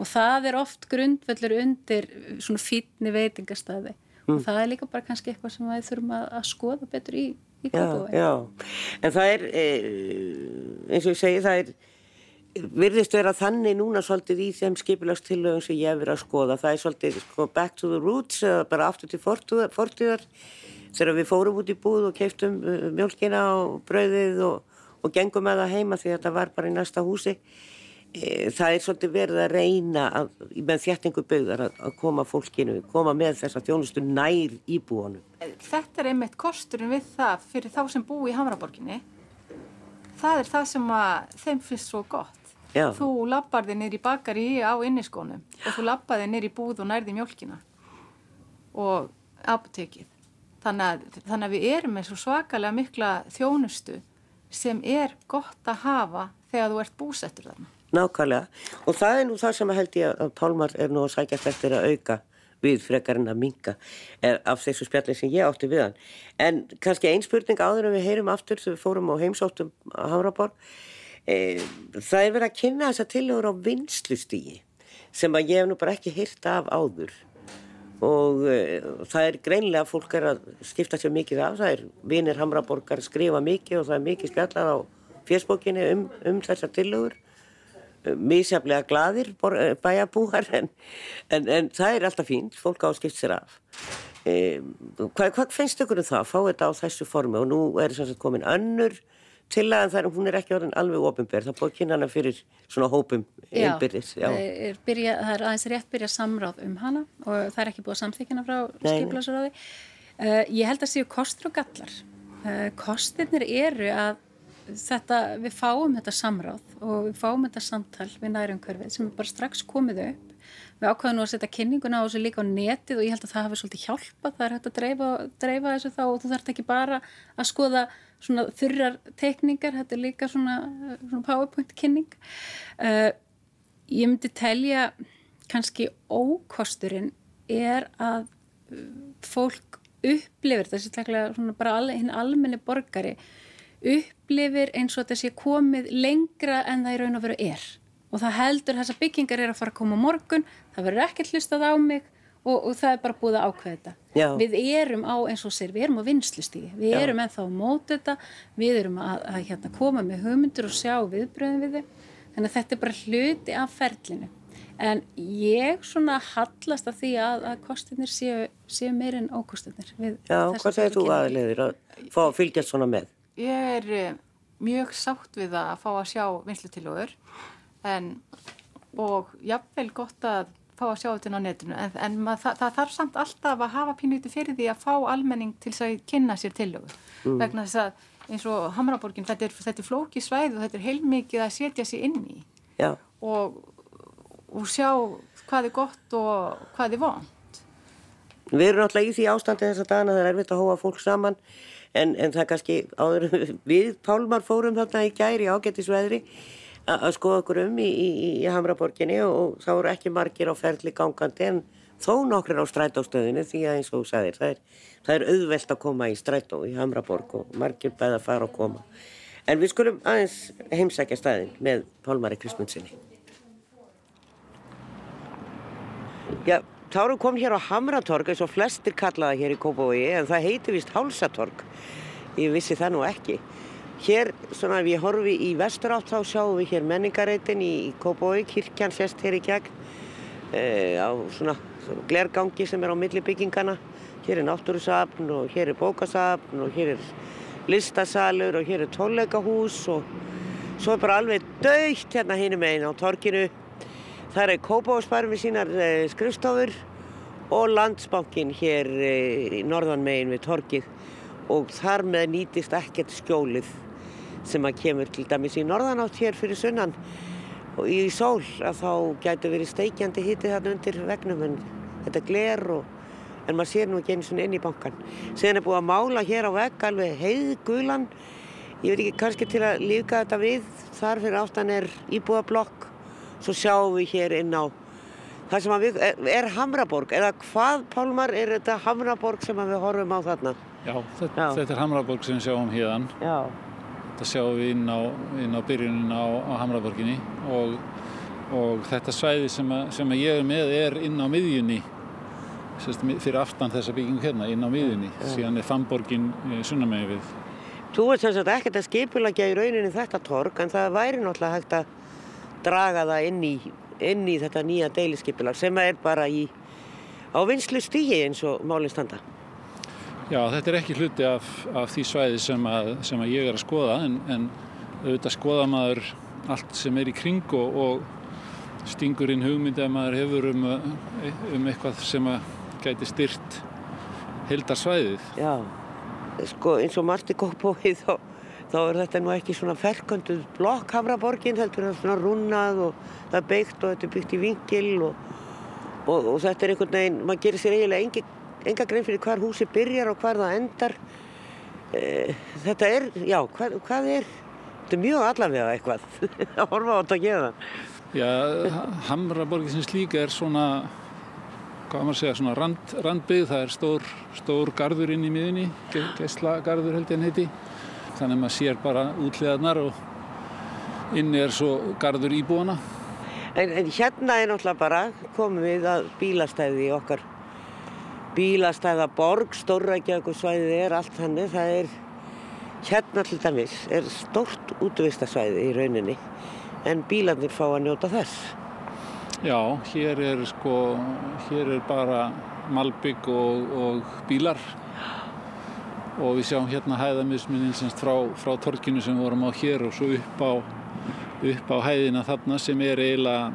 og það er oft grundvöldur undir svona fítni veitingastaði mm. og það er líka bara kannski eitthvað sem við þurfum að, að skoða betur í, í Kópavóður. Já, já, en það er, eins og ég segi, það er virðist vera þannig núna svolítið í þeim skipilagstillögum sem ég hef verið að skoða. Það er svolítið sko, back to the roots eða bara aftur til fortíðar þegar við fórum út í búð og keiftum uh, mjölkina og brauðið og, og gengum með það heima því að þetta var bara í næsta húsi. E, það er svolítið verið að reyna að, með þjættingu byggðar að, að koma fólkinu, koma með þessa þjónustu nær íbúanum. Þetta er einmitt kosturinn við það fyrir þá sem bú í Hamraborginni. Það er það sem að þeim finnst svo gott. Já. Þú lappar þig nýri bakari á inniskónum og þú lappar þig nýri búð og nærði mjölkina og apotekið. Þannig að, þannig að við erum með svo svakalega mikla þjónustu sem er gott að hafa þegar þú ert búsettur þarna. Nákvæmlega. Og það er nú það sem held ég að Pálmar er nú að sækjast eftir að auka við frekar en að minga af þessu spjalli sem ég átti við hann. En kannski einn spurning áður en við heyrum aftur sem við fórum á heimsóttum á Hamraborg. E, það er verið að kynna þessa tilhör á vinslustígi sem að ég hef nú bara ekki hýrta af áður og e, það er greinlega fólk er að skipta sér mikið af. Það er vinir Hamraborgar skrifa mikið og það er mikið spjallað á fjersbókinni um, um þessar tilhör mísjaflega gladir bæjabúar en, en, en það er alltaf fínt, fólk á að skipt sér af. E, hvað, hvað finnst ykkur um það að fá þetta á þessu formi og nú er þess að komin önnur til að það, hún er ekki orðin alveg ofinberð, það búið að kynna hana fyrir svona hópum einbyrðis. Já, er, byrja, það er aðeins rétt byrja samráð um hana og það er ekki búið að samþykjana frá skipilasaráði. Uh, ég held að séu kostur og gallar. Uh, kostirnir eru að þetta, við fáum þetta samráð og við fáum þetta samtal við nærumkörfið sem er bara strax komið upp við ákvaðum nú að setja kynninguna á þessu líka á netið og ég held að það hafi svolítið hjálpa það er hægt að dreifa, dreifa þessu þá og þú þarf ekki bara að skoða svona þurrar teikningar. Þetta er líka svona, svona powerpoint kynning. Uh, ég myndi telja kannski ókosturinn er að fólk upplifir þessi bara hinn almenni borgari upplifir eins og sé komið lengra en það í raun og veru er og það heldur þess að byggingar er að fara að koma morgun, það verður ekkert hlustað á mig og, og það er bara búið að ákveða þetta. Já. Við erum á eins og sér, við erum á vinslustígi, við Já. erum ennþá á mót þetta, við erum að, að hérna, koma með hugmyndur og sjá viðbröðum við þau, þannig að þetta er bara hluti af ferlinu. En ég svona hallast af því að, að kostinir séu, séu meirinn ókostinir. Já, hvað segir þú aðleðir að fá að fylgjast svona með? Ég er eh, mjög sátt við að fá að sjá vinslutilögur og jáfnveil gott að fá að sjá þetta á netinu. En, en mað, það, það þarf samt alltaf að hafa pínuti fyrir því að fá almenning til að kynna sér tilögur mm. vegna þess að eins og Hamraborgin þetta er, þetta er flóki svæð og þetta er heilmikið að setja sér inn í. Og, og sjá hvað er gott og hvað er vond Við erum alltaf í því ástandi þess að dana það er erfitt að hóa fólk saman. En, en það kannski áður við Pálmar fórum þarna í gæri ágættisveðri að skoða okkur um í, í, í Hamraborginni og þá eru ekki margir á ferli gangandi en þó nokkur á strætóstöðinu því að eins og þú sagðir það er, það er auðvelt að koma í strætó í Hamraborg og margir bæða að fara og koma en við skulum aðeins heimsækja staðin með Pálmari Kristmundsinni Já Tárum kom hér á Hamratorg eins og flestir kallaða hér í Kópavogi en það heiti vist Hálsatorg. Ég vissi það nú ekki. Hér, svona ef ég horfi í vesturátt þá sjáum við hér menningareitin í Kópavogi, kirkjan sérst hér í gegn e, á svona, svona glergangi sem er á millibyggingana. Hér er náttúrusafn og hér er bókasafn og hér er listasalur og hér er tónleikahús og svo er bara alveg dögt hérna hinn um einn á torkinu Það er Kópavósbærum við sínar eh, skrifstofur og landsbankin hér eh, í norðanmegin við torkið og þar með nýtist ekkert skjólið sem að kemur til dæmis í norðanátt hér fyrir sunnan og í sól að þá gætu verið steikjandi hitti þarna undir vegnum en þetta gler og en maður sér nú ekki eins og inn í bankan. Síðan er búið að mála hér á vegg alveg heiðgulan, ég veit ekki kannski til að líka þetta við, þar fyrir áttan er íbúðablokk svo sjáum við hér inn á það sem við, er, er Hamraborg eða hvað Pálmar er þetta Hamraborg sem við horfum á þarna Já, þetta, Já. þetta er Hamraborg sem við sjáum hérna Já. Þetta sjáum við inn á, inn á byrjunin á, á Hamraborginni og, og þetta svæði sem, að, sem að ég er með er inn á miðjunni sérst, fyrir aftan þessa byggingu hérna inn á miðjunni. Síðan er Famborgin eh, sunnamegi við. Þú veist þess að ekkert að skipulagja í rauninni þetta torg en það væri náttúrulega hægt að draga það inn í, inn í þetta nýja deiliskypilag sem er bara í, á vinslu stígi eins og málinn standa. Já, þetta er ekki hluti af, af því svæði sem að, sem að ég er að skoða en, en auðvitað skoða maður allt sem er í kring og, og stingur inn hugmyndi að maður hefur um, um eitthvað sem að gæti styrt hildarsvæðið. Já, sko eins og Marti Gópói þá, þá er þetta nú ekki svona ferkönduð blokk Hamraborgin heldur það svona rúnað og það er byggt og þetta er byggt í vingil og, og, og þetta er einhvern veginn, maður gerir sér eiginlega engi, enga grein fyrir hvar húsi byrjar og hvar það endar. E, þetta er, já, hvað, hvað er, þetta er mjög allavega eitthvað að horfa á þetta að geða. Já, Hamraborgin sem slíka er svona hvað maður segja, svona rand, randbyggð, það er stór, stór garður inn í miðunni, geyslagarður held ég hann heiti. Þannig að maður sér bara útliðarnar og inni er svo garður íbúana. En, en hérna er náttúrulega bara komum við að bílastæði í okkar bílastæðaborg, stórrækjaðu svæðið er allt hannig, það er hérna til dæmis, er stórt útvistasvæði í rauninni en bílarnir fá að njóta þess. Já, hér er sko, hér er bara malbygg og, og bílar og við sjáum hérna hæðamisminnin semst frá, frá torkinu sem vorum á hér og svo upp á, upp á hæðina þarna sem er eiginlega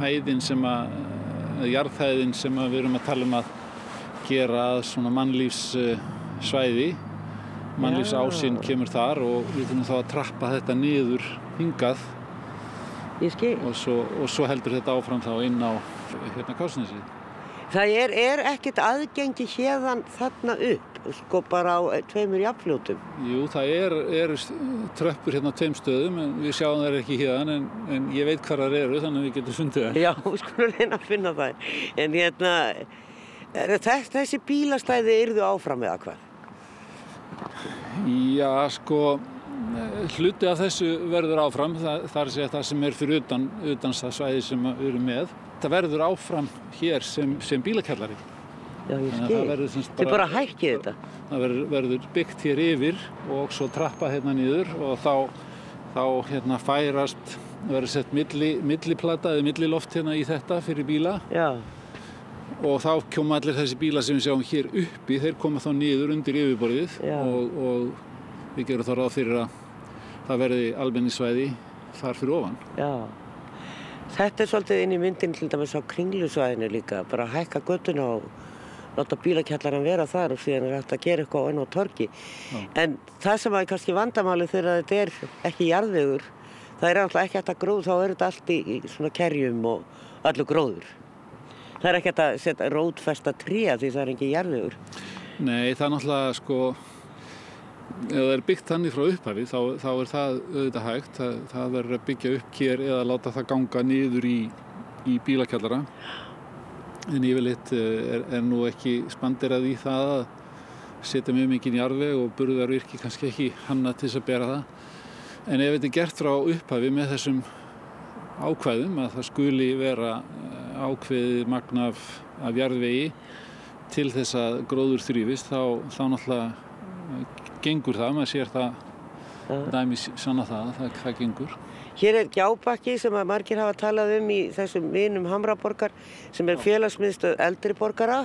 hæðin sem að, jarðhæðin sem að við erum að tala um að gera að svona mannlífssvæði, mannlífsásinn kemur þar og við þurfum þá að trappa þetta niður hingað og svo, og svo heldur þetta áfram þá inn á hérna Kásnesi. Það er, er ekkert aðgengi hérðan þarna upp, sko bara á tveimur jafnfljótum? Jú, það er, er tröppur hérna á tveim stöðum en við sjáum það ekki hérðan en, en ég veit hvað það eru þannig að við getum fundið það. Já, skulum reyna að finna það. En hérna, þessi bílastæði yrðu áfram eða hvað? Já, sko hluti af þessu verður áfram það, það er það sem er fyrir utan, utan það svæði sem við erum með það verður áfram hér sem, sem bílakjallari Já, ég skil. Þið bara hækkið þetta? Það verður, verður byggt hér yfir og svo trappa hérna nýður og þá, þá hérna færast verður sett milli, milliplata eða milliloft hérna í þetta fyrir bíla Já. Og þá koma allir þessi bíla sem við sjáum hér uppi þeir koma þá nýður undir yfirborðið og, og við gerum þá ráð fyrir að það verði almenningssvæði þar fyrir ofan. Já, þetta er svolítið inn í myndin til dæmis á kringlusvæðinu líka, bara hækka göttuna og láta bílakjallaran vera þar og síðan er hægt að gera eitthvað enn á torki. Já. En það sem er kannski vandamáli þegar þetta er ekki jarðvegur, það er alltaf ekki hægt að gróð, þá er þetta allt í, í svona kerjum og allur gróður. Það er ekki hægt að setja rótfesta tríja því það er ekki jarðvegur. Nei, það er náttúrulega sko ef það er byggt þannig frá upphafi þá, þá er það auðvitað hægt. Það, það verður að byggja upp kér eða láta það ganga niður í, í bílakjallara. En yfirleitt eh, er, er nú ekki spandirað í það að setja mjög mikið í jarðveg og burðarvirki kannski ekki hanna til þess að bera það. En ef þetta er gert frá upphafi með þessum ákvæðum að það skuli vera ákveðið magna af, af jarðvegi til þess að gróður þrýfist þá, þá náttúrulega gengur það, maður sér það ja. dæmi sanna það, það, það gengur. Hér er Gjábakki sem að margir hafa talað um í þessum vinum Hamraborgar sem er félagsmiðstöð eldri borgara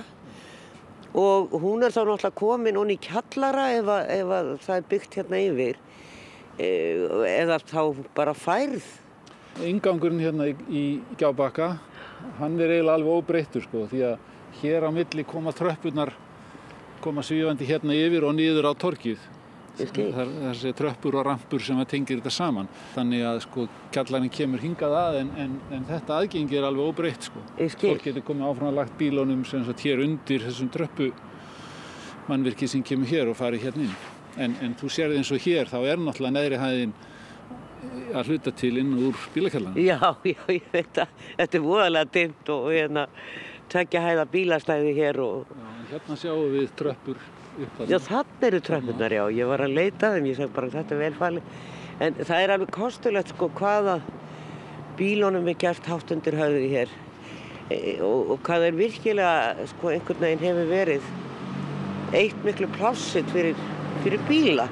og hún er þá náttúrulega komin onni í kjallara ef, að, ef að það er byggt hérna yfir e, eða þá bara færð. Ingangurinn hérna í, í Gjábakka, hann er eiginlega alveg óbreyttur sko því að hér á milli koma tröppunar koma svífandi hérna yfir og niður á torkið. Það er þessi tröppur og rampur sem að tengir þetta saman. Þannig að sko kjallarinn kemur hingað að en, en, en þetta aðgengi er alveg óbreytt sko. Fólk getur komið áfram að lagt bílónum sem sagt hér undir þessum tröppu mannvirki sem kemur hér og farið hérna inn. En, en þú sér það eins og hér, þá er náttúrulega neðri hæðin að hluta til inn úr bílakjallarinn. Já, já, ég veit að þetta er voðalega dimt og hérna tvekja hæða bílastæði hér og... Já, hérna sjáum við tröppur upp þarna. Já, þannig eru tröppurnar, já. Ég var að leita þeim, ég sagði bara þetta er velfæli. En það er alveg kostulegt sko hvaða bílónum er gert hátt undir höfði hér e, og, og hvað er virkilega sko einhvern veginn hefur verið eitt miklu plássitt fyrir, fyrir bíla.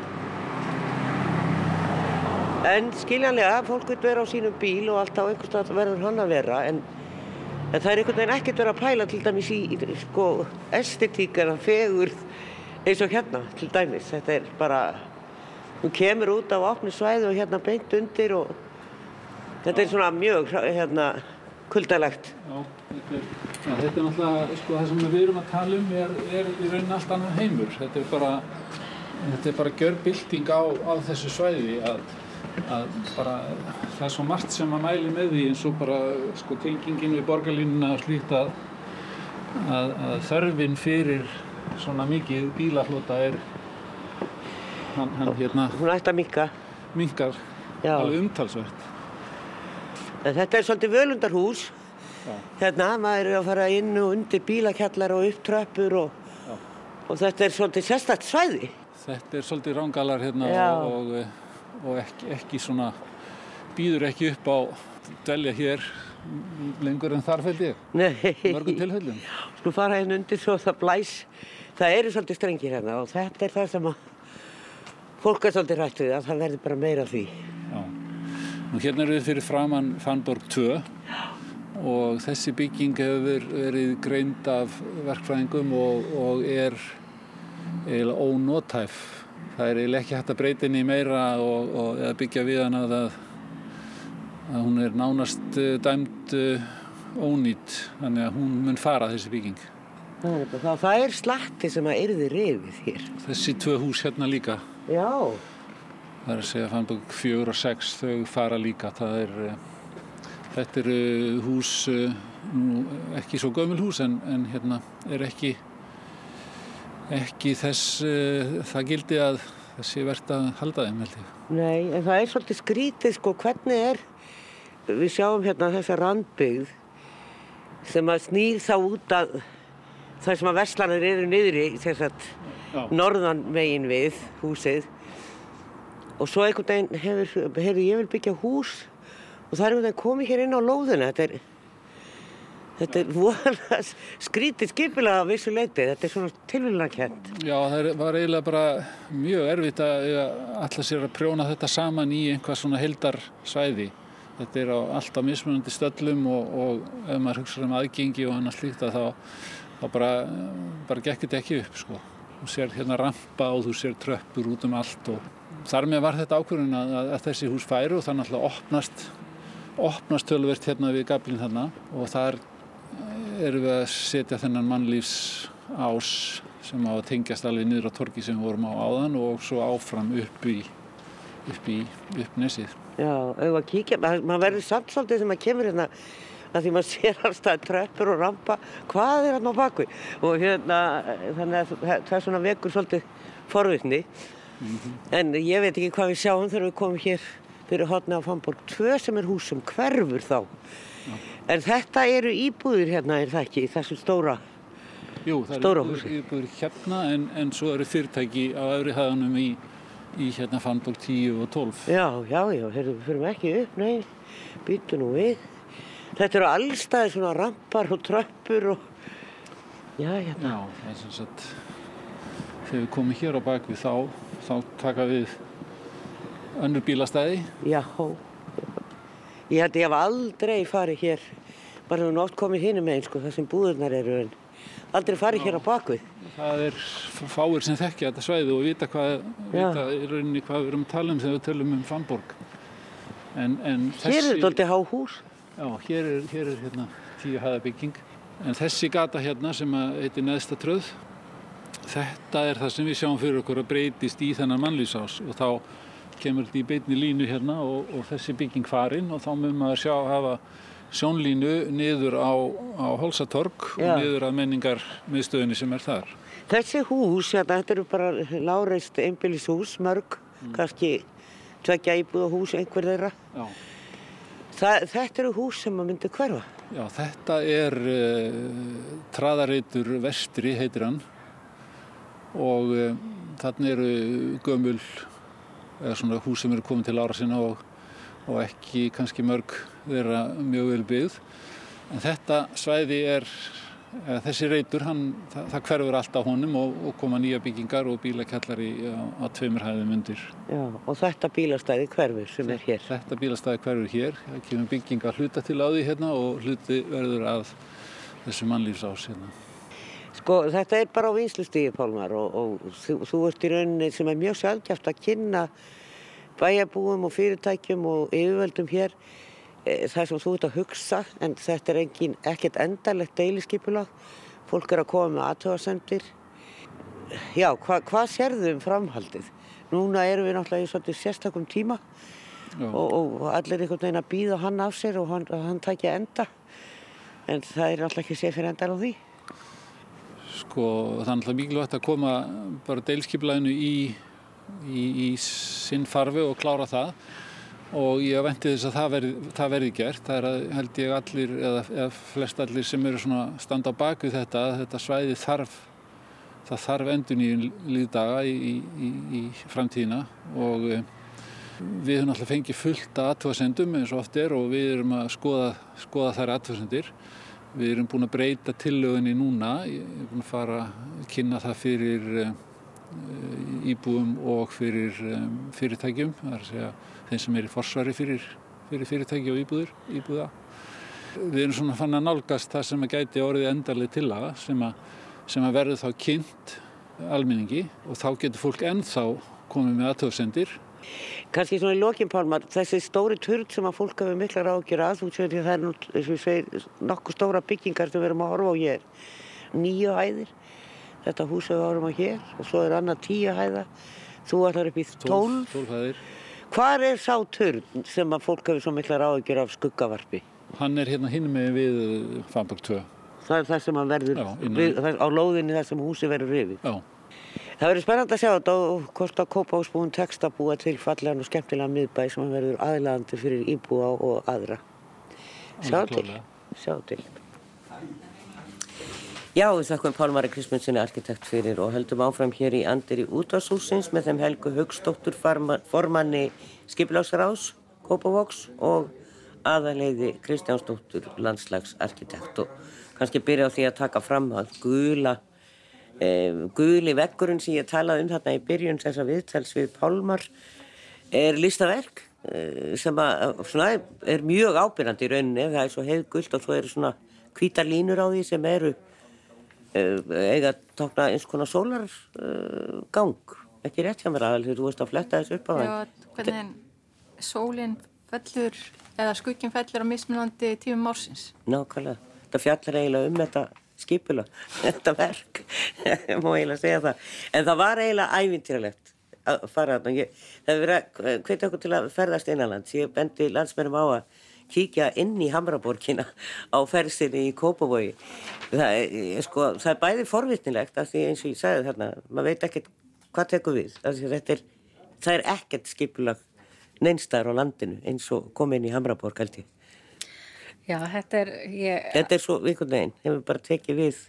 En skiljanlega, fólk vil vera á sínum bíl og allt á einhverstað verður hann að vera en, en það er einhvern veginn ekkert verið að pæla til dæmis í, í sko, estetík eða fegur eins og hérna til dæmis. Þetta er bara, þú kemur út á opni svæði og hérna beint undir og þetta er svona mjög hérna kuldalegt. Já, þetta er, ja, þetta er náttúrulega, sko, það sem við erum að tala um er, er í raunin allt annar heimur. Þetta er bara, bara gjörbilding á, á þessu svæði að, að bara, það er svo margt sem að mæli með því eins og bara, sko, tengingin við borgarlínuna slíkt að, að, að þörfin fyrir svona mikið bílaflota er, hann, hann hérna, Hún ætti að mikka. minkar Já. alveg umtalsvert. En þetta er svolítið völundarhús. Já. Hérna, maður er að fara inn og undir bílakjallar og upp tröppur og, og þetta er svolítið sérstakt svæði. Þetta er svolítið rángalar hérna Já. og, og, og ekki, ekki svona, býður ekki upp á dvelja hér lengur en þar fælt ég, mörgum tilfellum. sko fara hérna undir svo það blæs. Það eru svolítið strengir hérna og þetta er það sem að fólk er svolítið rætt við að það verður bara meira því. Já. Nú hérna erum við fyrir framann Fannborg 2 og þessi bygging hefur verið greind af verkfræðingum og, og er eiginlega ónótæf. Það er eiginlega ekki hægt að breyta henni meira og, og eða byggja við hana að, að hún er nánast eh, dæmd eh, ónýtt þannig að hún mun fara þessi bygging. Það bara, það, er slatti sem að yrði rifið hér. Þessi tvö hús hérna líka, Já, það er að segja Fannborg 4 og 6, þau fara líka. Er, eh, þetta eru hús, nú, ekki svo gömul hús en, en hérna er ekki, ekki þess, eh, það gildi að þessi verðt að halda þeim held ég. nei, en það er svolítið skrítið sko hvernig er, við sjáum hérna þessa randbyggð sem að snýr þá út að það sem að verslanir eru þess að Já. norðan megin við húsið og svo einhvern veginn hefur, hefur ég vil byggja hús og það er einhvern veginn komið hér inn á lóðina þetta er þetta er voðalega skrítið skipilega á vissu leiti, þetta er svona tilvílunarkent Já, það var eiginlega bara mjög erfitt að alltaf sér að prjóna þetta saman í einhvað svona heldar svæði. Þetta er á alltaf mismunandi stöllum og, og ef maður hugsa um aðgengi og annað slíkt að þá, þá bara, bara gekk þetta ekki upp sko. Þú sér hérna rampa og þú sér tröppur út um allt og þar með var þetta ákvörðun að, að, þessi hús færu og það náttúrulega opnast, opnast tölvert hérna við gablin þarna og þar erum við að setja þennan mannlífs ás sem á að tengjast alveg niður á torgi sem við vorum á áðan og svo áfram upp í upp í upp nesið. Já, auðvitað að kíkja, maður, verður samt svolítið sem maður kemur hérna að því maður sér alltaf tröppur og rampa, hvað er hérna á baku? Og hérna, þannig að það er svona vekur svolítið forvitni. En ég veit ekki hvað við sjáum þegar við komum hér fyrir hotni á Famborg 2 sem er hús sem hverfur þá. En þetta eru íbúðir hérna, er það ekki, í þessu stóra? Jú, það eru húsið. íbúður hérna en, en svo eru fyrirtæki á öðru hæðanum í, í hérna Fannborg 10 og 12. Já, já, já, við fyrir ekki upp, nei, býtu nú við. Þetta eru allstaði svona rampar og tröppur og, já, hérna. Já, það er sem sagt þegar við komum hér á bakvið þá, þá taka við önnur bílastæði. Já, ég held ég hef aldrei farið hér, bara hefur oft komið hinum einn, sko, það sem búðurnar eru, en aldrei farið hér á bakvið. Það er fáir sem þekkja þetta svæði og vita hvað, vita í rauninni hvað við erum að tala um þegar við tölum um Fannborg. En, en Hér er þetta aldrei há hús. Já, hér er, hér er hérna tíu hæða bygging. En þessi gata hérna sem að heitir neðsta tröð, þetta er það sem við sjáum fyrir okkur að breytist í þennan mannlýsás og þá kemur þetta í beinni línu hérna og, og þessi bygging farin og þá mun maður sjá hafa sjónlínu niður á, á Holsatorg Já. og niður að menningar miðstöðinni sem er þar. Þessi hús, hérna, þetta eru bara láreist einbýlishús, mörg, kannski tveggja íbúða hús, einhver þeirra. Það, þetta eru hús sem að myndi hverfa. Já, þetta er uh, traðareitur vestri heitir hann og uh, þarna eru gömul eða svona hús sem eru komið til ára sinna og, og ekki kannski mörg þeirra mjög vel byggð en þetta svæði er þessi reytur, hann, það, það hverfur alltaf honum og, og koma nýja byggingar og bílakjallari á, á tveimur hæðum undir. Já, og þetta bílastæði hverfur sem er hér. Þetta bílastæði hverfur hér, það kemur byggingar hluta til á því hérna og hluti verður að þessu mannlýfsás hérna. Sko þetta er bara á vinslustíði Pálmar og, og þú, þú ert í rauninni sem er mjög sjálfgæft að kynna bæjarbúum og fyrirtækjum og yfirvöldum hér e, það sem þú ert að hugsa en þetta er engin, ekkert endarlegt deiliskipulag, fólk er að koma með aðtöðasendir. Já, hva, hvað sérðu um framhaldið? Núna erum við náttúrulega í svolítið sérstakum tíma og, og allir einhvern veginn að býða hann af sér og hann, hann takja enda en það er náttúrulega ekki sér fyrir endar á því. Sko það er náttúrulega mikilvægt að koma bara deilskiplæðinu í, í, í sinn farfi og klára það og ég venti þess að það verði, það verði gert. Það er að held ég allir eða, eða flest allir sem eru svona standa á baku þetta þetta svæði þarf það þarf endun í líðdaga í, í, í framtíðina og eh, við höfum alltaf fengið fullt að aðtöðasendum eins og oft er og við erum að skoða, skoða þær aðtöðasendir. Við erum búin að breyta tillögunni núna, ég er búin að fara að kynna það fyrir uh, íbúum og fyrir um, fyrirtækjum, það er að segja þeim sem er í forsvari fyrir, fyrir fyrirtæki og íbúður, íbúða. Við erum svona fann að nálgast það sem að gæti orðið endarlega til aða sem að, sem að verður þá kynnt alminningi og þá getur fólk ennþá komið með aðtöðsendir Kanski svona í lokin Pálmar, þessi stóri turn sem að fólk hefur mikla ráðgjur að, þú séu því það er nú, eins og ég segir, nokkuð stóra byggingar sem við erum að horfa á hér. Nýju hæðir, þetta hús við horfum á hér og svo er annað tíu hæða, þú ætlar upp í tólf. Hvar er sá turn sem að fólk hefur svo mikla ráðgjur af skuggavarpi? Hann er hérna hinn með við Famberg 2. Það er það sem að verður, Já, við, það á lóðinni þar sem húsi verður rifið. Já. Það verður spennand að sjá þetta og hvort að kópa ásbúin text að búa til fallegan og skemmtilega miðbæ sem að verður aðlæðandi fyrir íbúa og aðra. Sjá til. Sjá til. Já, við þakkum Pálmari Kristmundssoni arkitekt fyrir og heldum áfram hér í Andir í útvarshúsins með þeim Helgu Haugstóttur formanni Skipiláksrás, Kópavóks og aðaleiði Kristjánsdóttur landslagsarkitekt. Og kannski byrja á því að taka fram að gula um, guli vekkurinn sem ég talaði um þarna í byrjun þess að viðtals við Pálmar er listaverk uh, sem að, svona, er mjög ábyrgandi í rauninni, það er svo heiðgult og svo eru svona hvítar línur á því sem eru eiga að tákna eins konar sólargang uh, ekki rétt hjá mér þegar þú veist að fletta þessu upp á Já, hvernig sólinn fellur eða skugginn fellur á mismunandi tímum ársins. Nákvæmlega. Þetta fjallar eiginlega um þetta skipula, þetta verk, má eiginlega segja það. En það var eiginlega ævintýralegt að fara þarna. Ég- Það hefur verið að hvetja okkur til að ferðast innanlands. Ég bendi landsmennum á að kíkja inn í Hamraborgina á ferðstinni í Kópavogi. Það er, sko, það er bæði forvitnilegt af því eins og ég sagði þarna, maður veit ekkert hvað tekur við. Er, það er ekkert skipulag neinstar á landinu eins og komið inn í Hamraborg held ég. Já, þetta er, ég, Þetta er svo einhvern veginn, hefur bara tekið við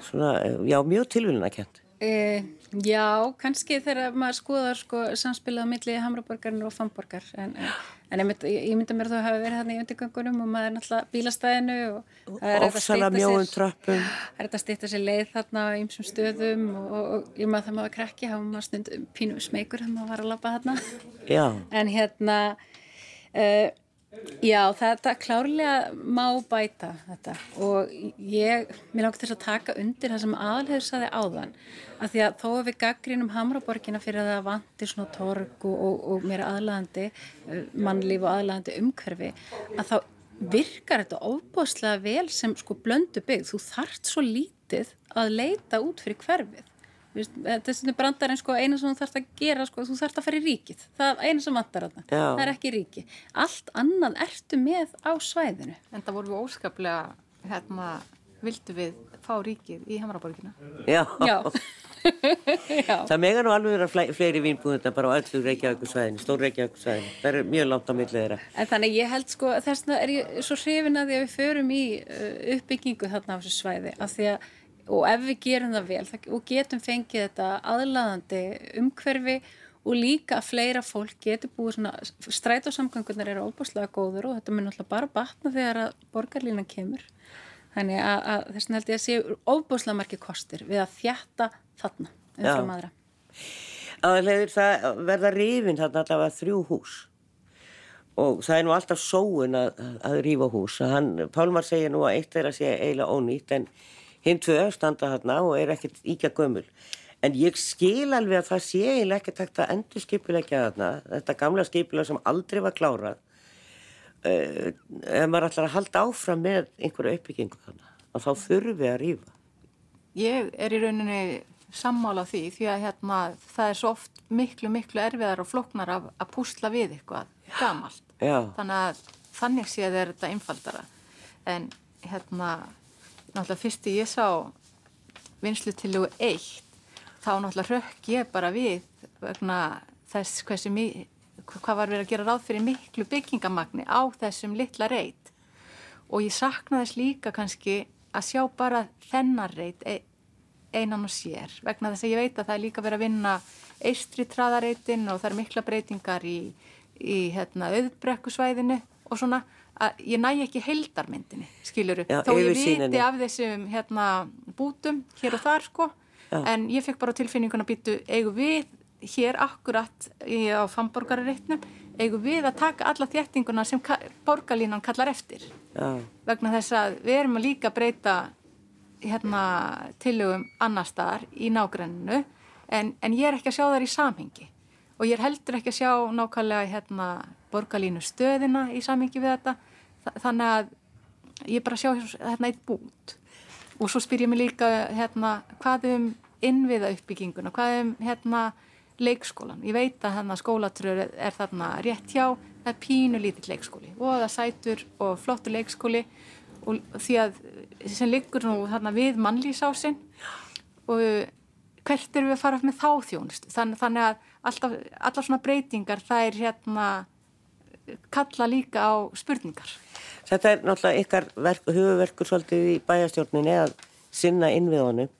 svona, eh, já, mjög tilvílunarkjönd. E, já, kannski þegar maður skoðar sko samspilað á milli Hamraborgarinn og Famborgar en, en, en ég, mynd, ég mynda mér að þú hafi verið þarna í undirgöngunum og maður er náttúrulega bílastæðinu og að mjóum sér- tröppum. Það er þetta að stýtta sér leið þarna á ýmsum stöðum og, og, og ég maður það maður krakki, hafa maður stundum pínu smeykur þegar maður var að labba þarna. Já, En hérna, uh, já, þetta klárlega má bæta þetta. Og ég, mér langar til þess að taka undir það sem aðalhefur saði áðan. Að því að þó að við gaggrínum Hamraborgina fyrir að það vantir svona torg og, og, og meira aðlæðandi mannlíf og aðlæðandi umhverfi að þá virkar þetta ofbóðslega vel sem sko blöndu byggð. Þú þart svo lítið að leita út fyrir hverfið Þú veist, þetta er svona brandar en sko eina sem þú þarfst að gera sko, þú þarfst að fara í ríkið það er eina sem vantar þarna, það er ekki ríki allt annað ertu með á svæðinu En það voru við óskaplega, hérna, vildu við fá ríkið í Hamraborgina. já. já. Það mega nú alveg vera fle- fleiri vínbúðundar bara á öllu Reykjavíkusvæðinu, stór Reykjavíkusvæðinu. Það er mjög langt á millið þeirra. en þannig ég held sko þess vegna er ég svo hrifin að því að við förum í uh, uppbyggingu þarna á þessu svæði af því að og ef við gerum það vel það, og getum fengið þetta aðlaðandi umhverfi og líka að fleira fólk getur búið svona strætósamgöngunar eru óbúslega góður og þetta mun alltaf bara batna þegar að borgarlínan kemur. Þannig að, að þess vegna held ég að séu óbúslega margir kostir við að þjætta þarna umfram aðra. Aðleiður það verða rifin þarna allavega þrjú hús. Og það er nú alltaf sóun að, að rífa hús. Hann, Pálmar segir nú að eitt er að sé eiginlega ónýtt en hinn tvö standa þarna og er ekkert íkja gömul en ég skil alveg að það sé eiginlega ekkert hægt að endur skipulegja þarna þetta gamla skipulega sem aldrei var klárað uh, ef maður ætlar að halda áfram með einhverju uppbyggingu þarna og þá þurfi að rífa Ég er í rauninni sammála því því að hérna, það er svo oft miklu, miklu erfiðar og floknar að, að púsla við eitthvað gamalt. Já. Þannig að þannig séð er þetta einfaldara. En hérna, náttúrulega fyrst ég sá vinslu til þú eitt, þá náttúrulega rökk ég bara við vegna þess hversi, hvað var verið að gera ráð fyrir miklu byggingamagni á þessum litla reit. Og ég saknaðis líka kannski að sjá bara þennar reit einan og sér vegna þess að ég veit að það er líka verið að vinna eistri traðareitin og það er mikla breytingar í, í hérna, auðbrekkusvæðinu og svona að ég næ ekki heldarmyndinni skiluru, Já, þó ég viti af þessum hérna, bútum hér og þar sko, Já. en ég fekk bara tilfinninguna býtu eigu við hér akkurat í, á Famborgarareitnum eigu við að taka alla þéttinguna sem borgarlínan kallar eftir? Já. vegna þess að við erum að líka breyta hérna, tilögum annar staðar í nágrenninu en, en ég er ekki að sjá þar í samhengi. Og ég er heldur ekki að sjá nákvæmlega hérna, borgarlínu stöðina í samhengi við þetta þannig að ég er bara sjá hérna eitt bút. Og svo spyr ég mig líka hérna hvað um innviða uppbygginguna, hvað um hérna leikskólan. Ég veit að hérna skólatröður er þarna rétt hjá, það er pínu lítill leikskóli og það sætur og flottur leikskóli. Og því að sem liggur nú þarna við mannlýsásin og hvert eru við að fara með þá þjónust Þann, þannig að alltaf, alltaf svona breytingar það er hérna kalla líka á spurningar Þetta er náttúrulega ykkar hugverkur svolítið í bæjastjórninni að sinna innviðunum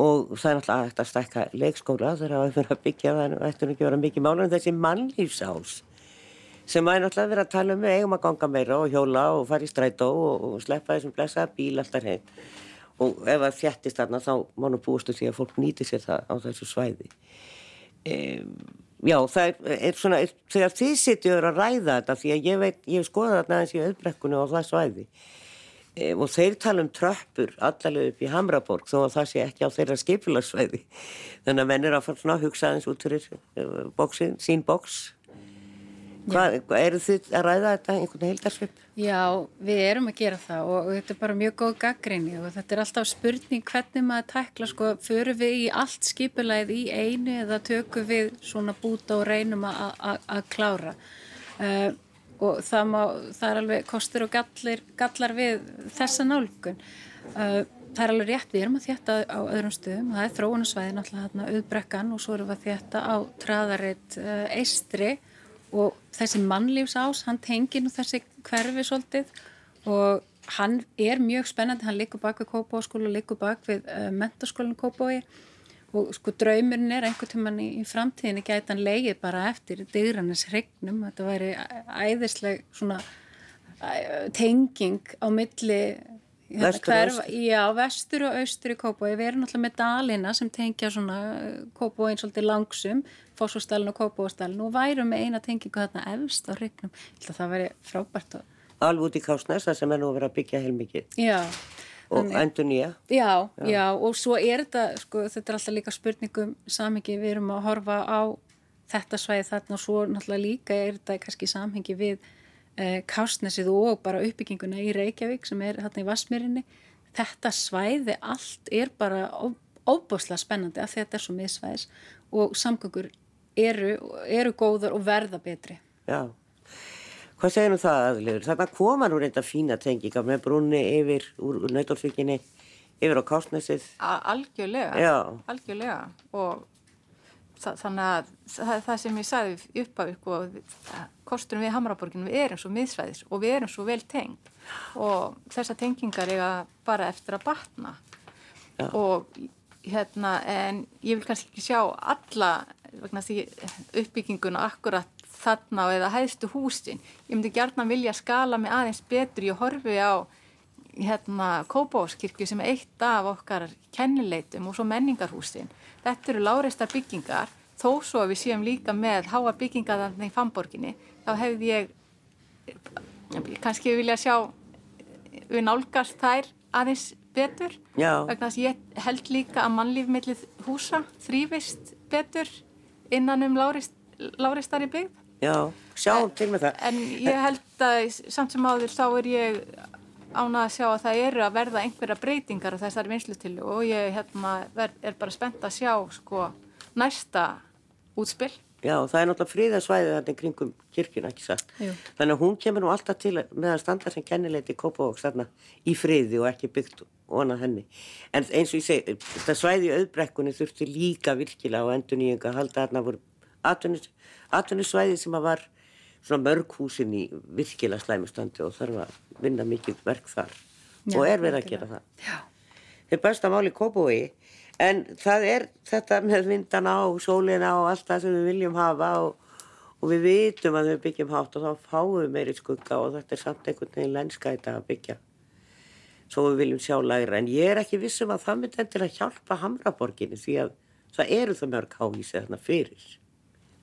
og það er náttúrulega að þetta stækka leikskóla þegar það er að að byggja það ættum ekki að vera mikið mála en þessi mannlýfsás sem að er náttúrulega verið að tala um við eigum að ganga meira og hjóla og fara í strætó og, og sleppa þessum blessa bíl alltaf heim og ef það þjættist þarna þá mánu búistu því að fólk nýti sér það á þessu svæði. Um, Já, það er, er svona er, þegar þið sitjur að ræða þetta því að ég veit, ég hef skoðað þarna eins í auðbrekkunni á það svæði. Um, og þeir tala um tröppur allaveg upp í Hamraborg þó að það sé ekki á þeirra skipilarsvæði þannig að menn er að fara að hugsa aðeins út fyrir uh, bóksin, sín bóks Hvað, eru þið að ræða þetta einhvern heildarsvip? Já, við erum að gera það og, þetta er bara mjög góð gaggrinni og þetta er alltaf spurning hvernig maður tækla, sko, förum við í allt skipulæð í einu eða tökum við svona búta og reynum að klára uh, og það, má, það er alveg kostur og gallir, gallar við þessa nálgun. Uh, það er alveg rétt, við erum að þjætta á öðrum stöðum það er þróunasvæðin alltaf hérna auðbrekkan og svo erum við að þjætta á traðaritt uh, eistri og þessi mannlífsás, hann tengir nú þessi hverfi svolítið og hann er mjög spennandi, hann likur bak við Kópáskóla og likur bak við uh, mentaskólan Kópái og sko draumurinn er einhvern tíman í, í framtíðinni gæti hann leigið bara eftir dygrannis hregnum, þetta væri æðisleg svona uh, tenging á milli Hérna, vestur og austur? Já, vestur og austur í Kópói. Við erum náttúrulega með dalina sem tengja svona eh, Kópóin svolítið langsum, Fossústalinn og Kópóstalinn og værum með eina tengingu þarna efst á hrygnum. Það væri frábært. Alveg út í Kásnes, það sem er nú að vera að byggja heilmikið. Já. Og endur nýja. Já, já, já, og svo er þetta, sko, þetta er alltaf líka spurningum samhengi, við erum að horfa á þetta svæði þarna og svo náttúrulega líka er þetta kannski samhengi við eh, Kásnesið og bara uppbygginguna í Reykjavík sem er hérna í Vasmírinni þetta svæði allt er bara óbúslega spennandi af því að þetta er svo miðsvæðis og samgöngur eru, eru góður og verða betri. Já, hvað segir nú það aðliður? Þannig að koma nú reynda fína tenginga með brunni yfir úr, úr nöytorfylginni yfir á Kásnesið Algjörlega, Já. algjörlega. Og þannig að það, það sem ég sagði upp af ykkur kosturum við Hamraborginu, við erum svo miðsvæðis og við erum svo vel tengd. Og þessar tengingar eiga bara eftir að batna. Já. og hérna en ég vil kannski ekki sjá alla vegna því uppbygginguna akkurat þarna eða hæðstu húsin. Ég myndi gærna vilja skala mig aðeins betur. Ég horfi á hérna Kópáskirkju sem er eitt af okkar kennileitum og svo menningarhúsin. Þetta eru láreistar byggingar. Þó svo að við séum líka með háa byggingar þannig í Famborginni þá hefði ég kannski vilja sjá við nálgast þær aðeins betur. Já. vegna þess að ég held líka að mannlífmillið húsa þrývist betur innan um láreistar í byggð Já, sjáum til með það. En ég held að samt sem áður þá er ég ánað að sjá að það eru að verða einhverja breytingar á þessari vinslutillu og ég hérna, er bara spennt að sjá sko, næsta útspill. Já, það er náttúrulega fríðarsvæðið þarna kringum kirkina, ekki satt. Jú. Þannig að hún kemur nú alltaf til með að standa sem kennileiti Kópavóks þarna í friði og ekki byggt vonað henni. En eins og ég segi, þetta svæði í auðbrekkunni þurfti líka virkilega á endur nýjunga að halda þarna voru atvinnusvæði sem að var svona mörghúsin í virkilega slæmustandi og þarf að vinna mikið verk þar Já, og er verið að gera það. Já. Þeir besta máli Kópavogi en það er þetta með vindana og sólina og allt það sem við viljum hafa og, og við vitum að við byggjum hátt og þá fáum við meiri skugga og þetta er samt einhvern veginn lenskæta að byggja. Svo við viljum sjá lægra. En ég er ekki vissum að það myndi endilega hjálpa Hamraborginni því að það eru það mörg hávísi þarna fyrir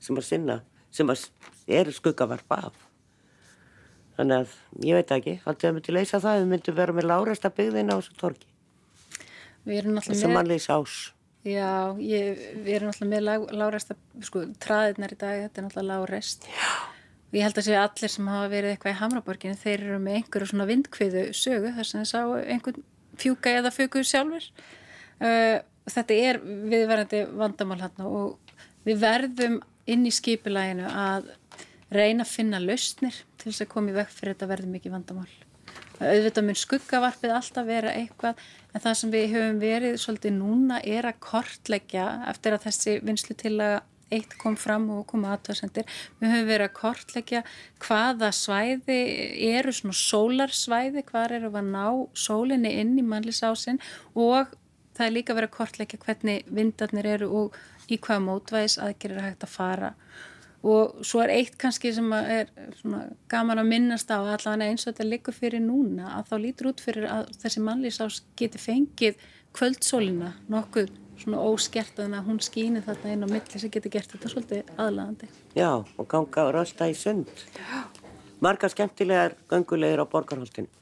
sem að sinna, sem að eru skuggavarpa af. Þannig að ég veit ekki, að myndi leysa það. Við myndum vera með láresta byggðina á þessu torgi Við erum náttúrulega með, lágresta, sko, traðirnar í dag, þetta er náttúrulega lágrest. Já. Ég held að segja allir sem hafa verið eitthvað í Hamraborginu, þeir eru með einhverju svona vindkviðu sögu, þess að þeir sá einhvern fjúka eða fjöku sjálfur. Uh, þetta er viðverandi vandamál hérna og við verðum inn í skipulæginu að reyna að finna lausnir til þess að koma í vekk fyrir þetta verði mikið vandamál. Auðvitað mun skuggavarpið alltaf vera eitthvað en það sem við höfum verið svolítið núna er að kortleggja eftir að þessi vinslu til að eitt kom fram og kom aðtöðsendir. Við höfum verið að kortleggja hvaða svæði eru svona sólarsvæði, hvar eru að ná sólinni inn í mannlisásin og það er líka verið að kortleggja hvernig vindarnir eru og í hvaða mótvæðis aðgerir hægt að fara og svo er eitt kannski sem er gaman að minnast á allavega eins og þetta liggur fyrir núna að þá lítur út fyrir að þessi mannlýsás geti fengið kvöldsólina nokkuð svona óskert að hún skýni þarna inn á milli sem geti gert þetta svolítið aðlagandi. Já, og ganga og rölda í sund. Margar skemmtilegar göngulegir á borgarholtinu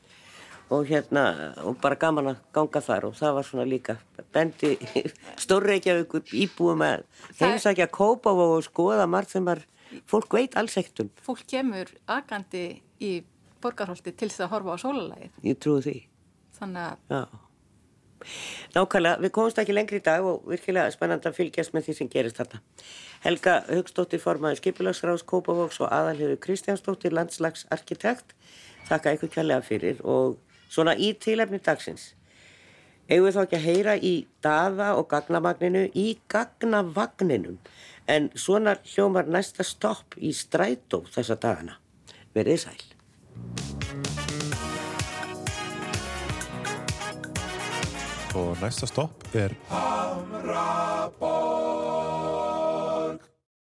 og hérna, og bara gaman að ganga þar og það var svona líka bendi stórreikjavíkur íbúum að heimsækja kópa og skoða margt sem var, fólk veit alls eitt um. Fólk kemur agandi í borgarholti til þess að horfa á sólalægið. Ég trúi því. Þannig að Já. Nákvæmlega, við komumst ekki lengri í dag og virkilega spennandi að fylgjast með því sem gerist þarna. Helga Haugstóttir formaði Skipulagsráðs Kópavóks og aðalhjöfu Kristjánsdóttir landslagsarkitekt. Þakka ykkur kjærlega fyrir og svona í tilefni dagsins. Eigum við þá ekki að heyra í daða og gagnamagninu í gagnavagninum en svona hljómar næsta stopp í strætó þessa dagana. Verðið sæl. og næsta stopp er Hamraborg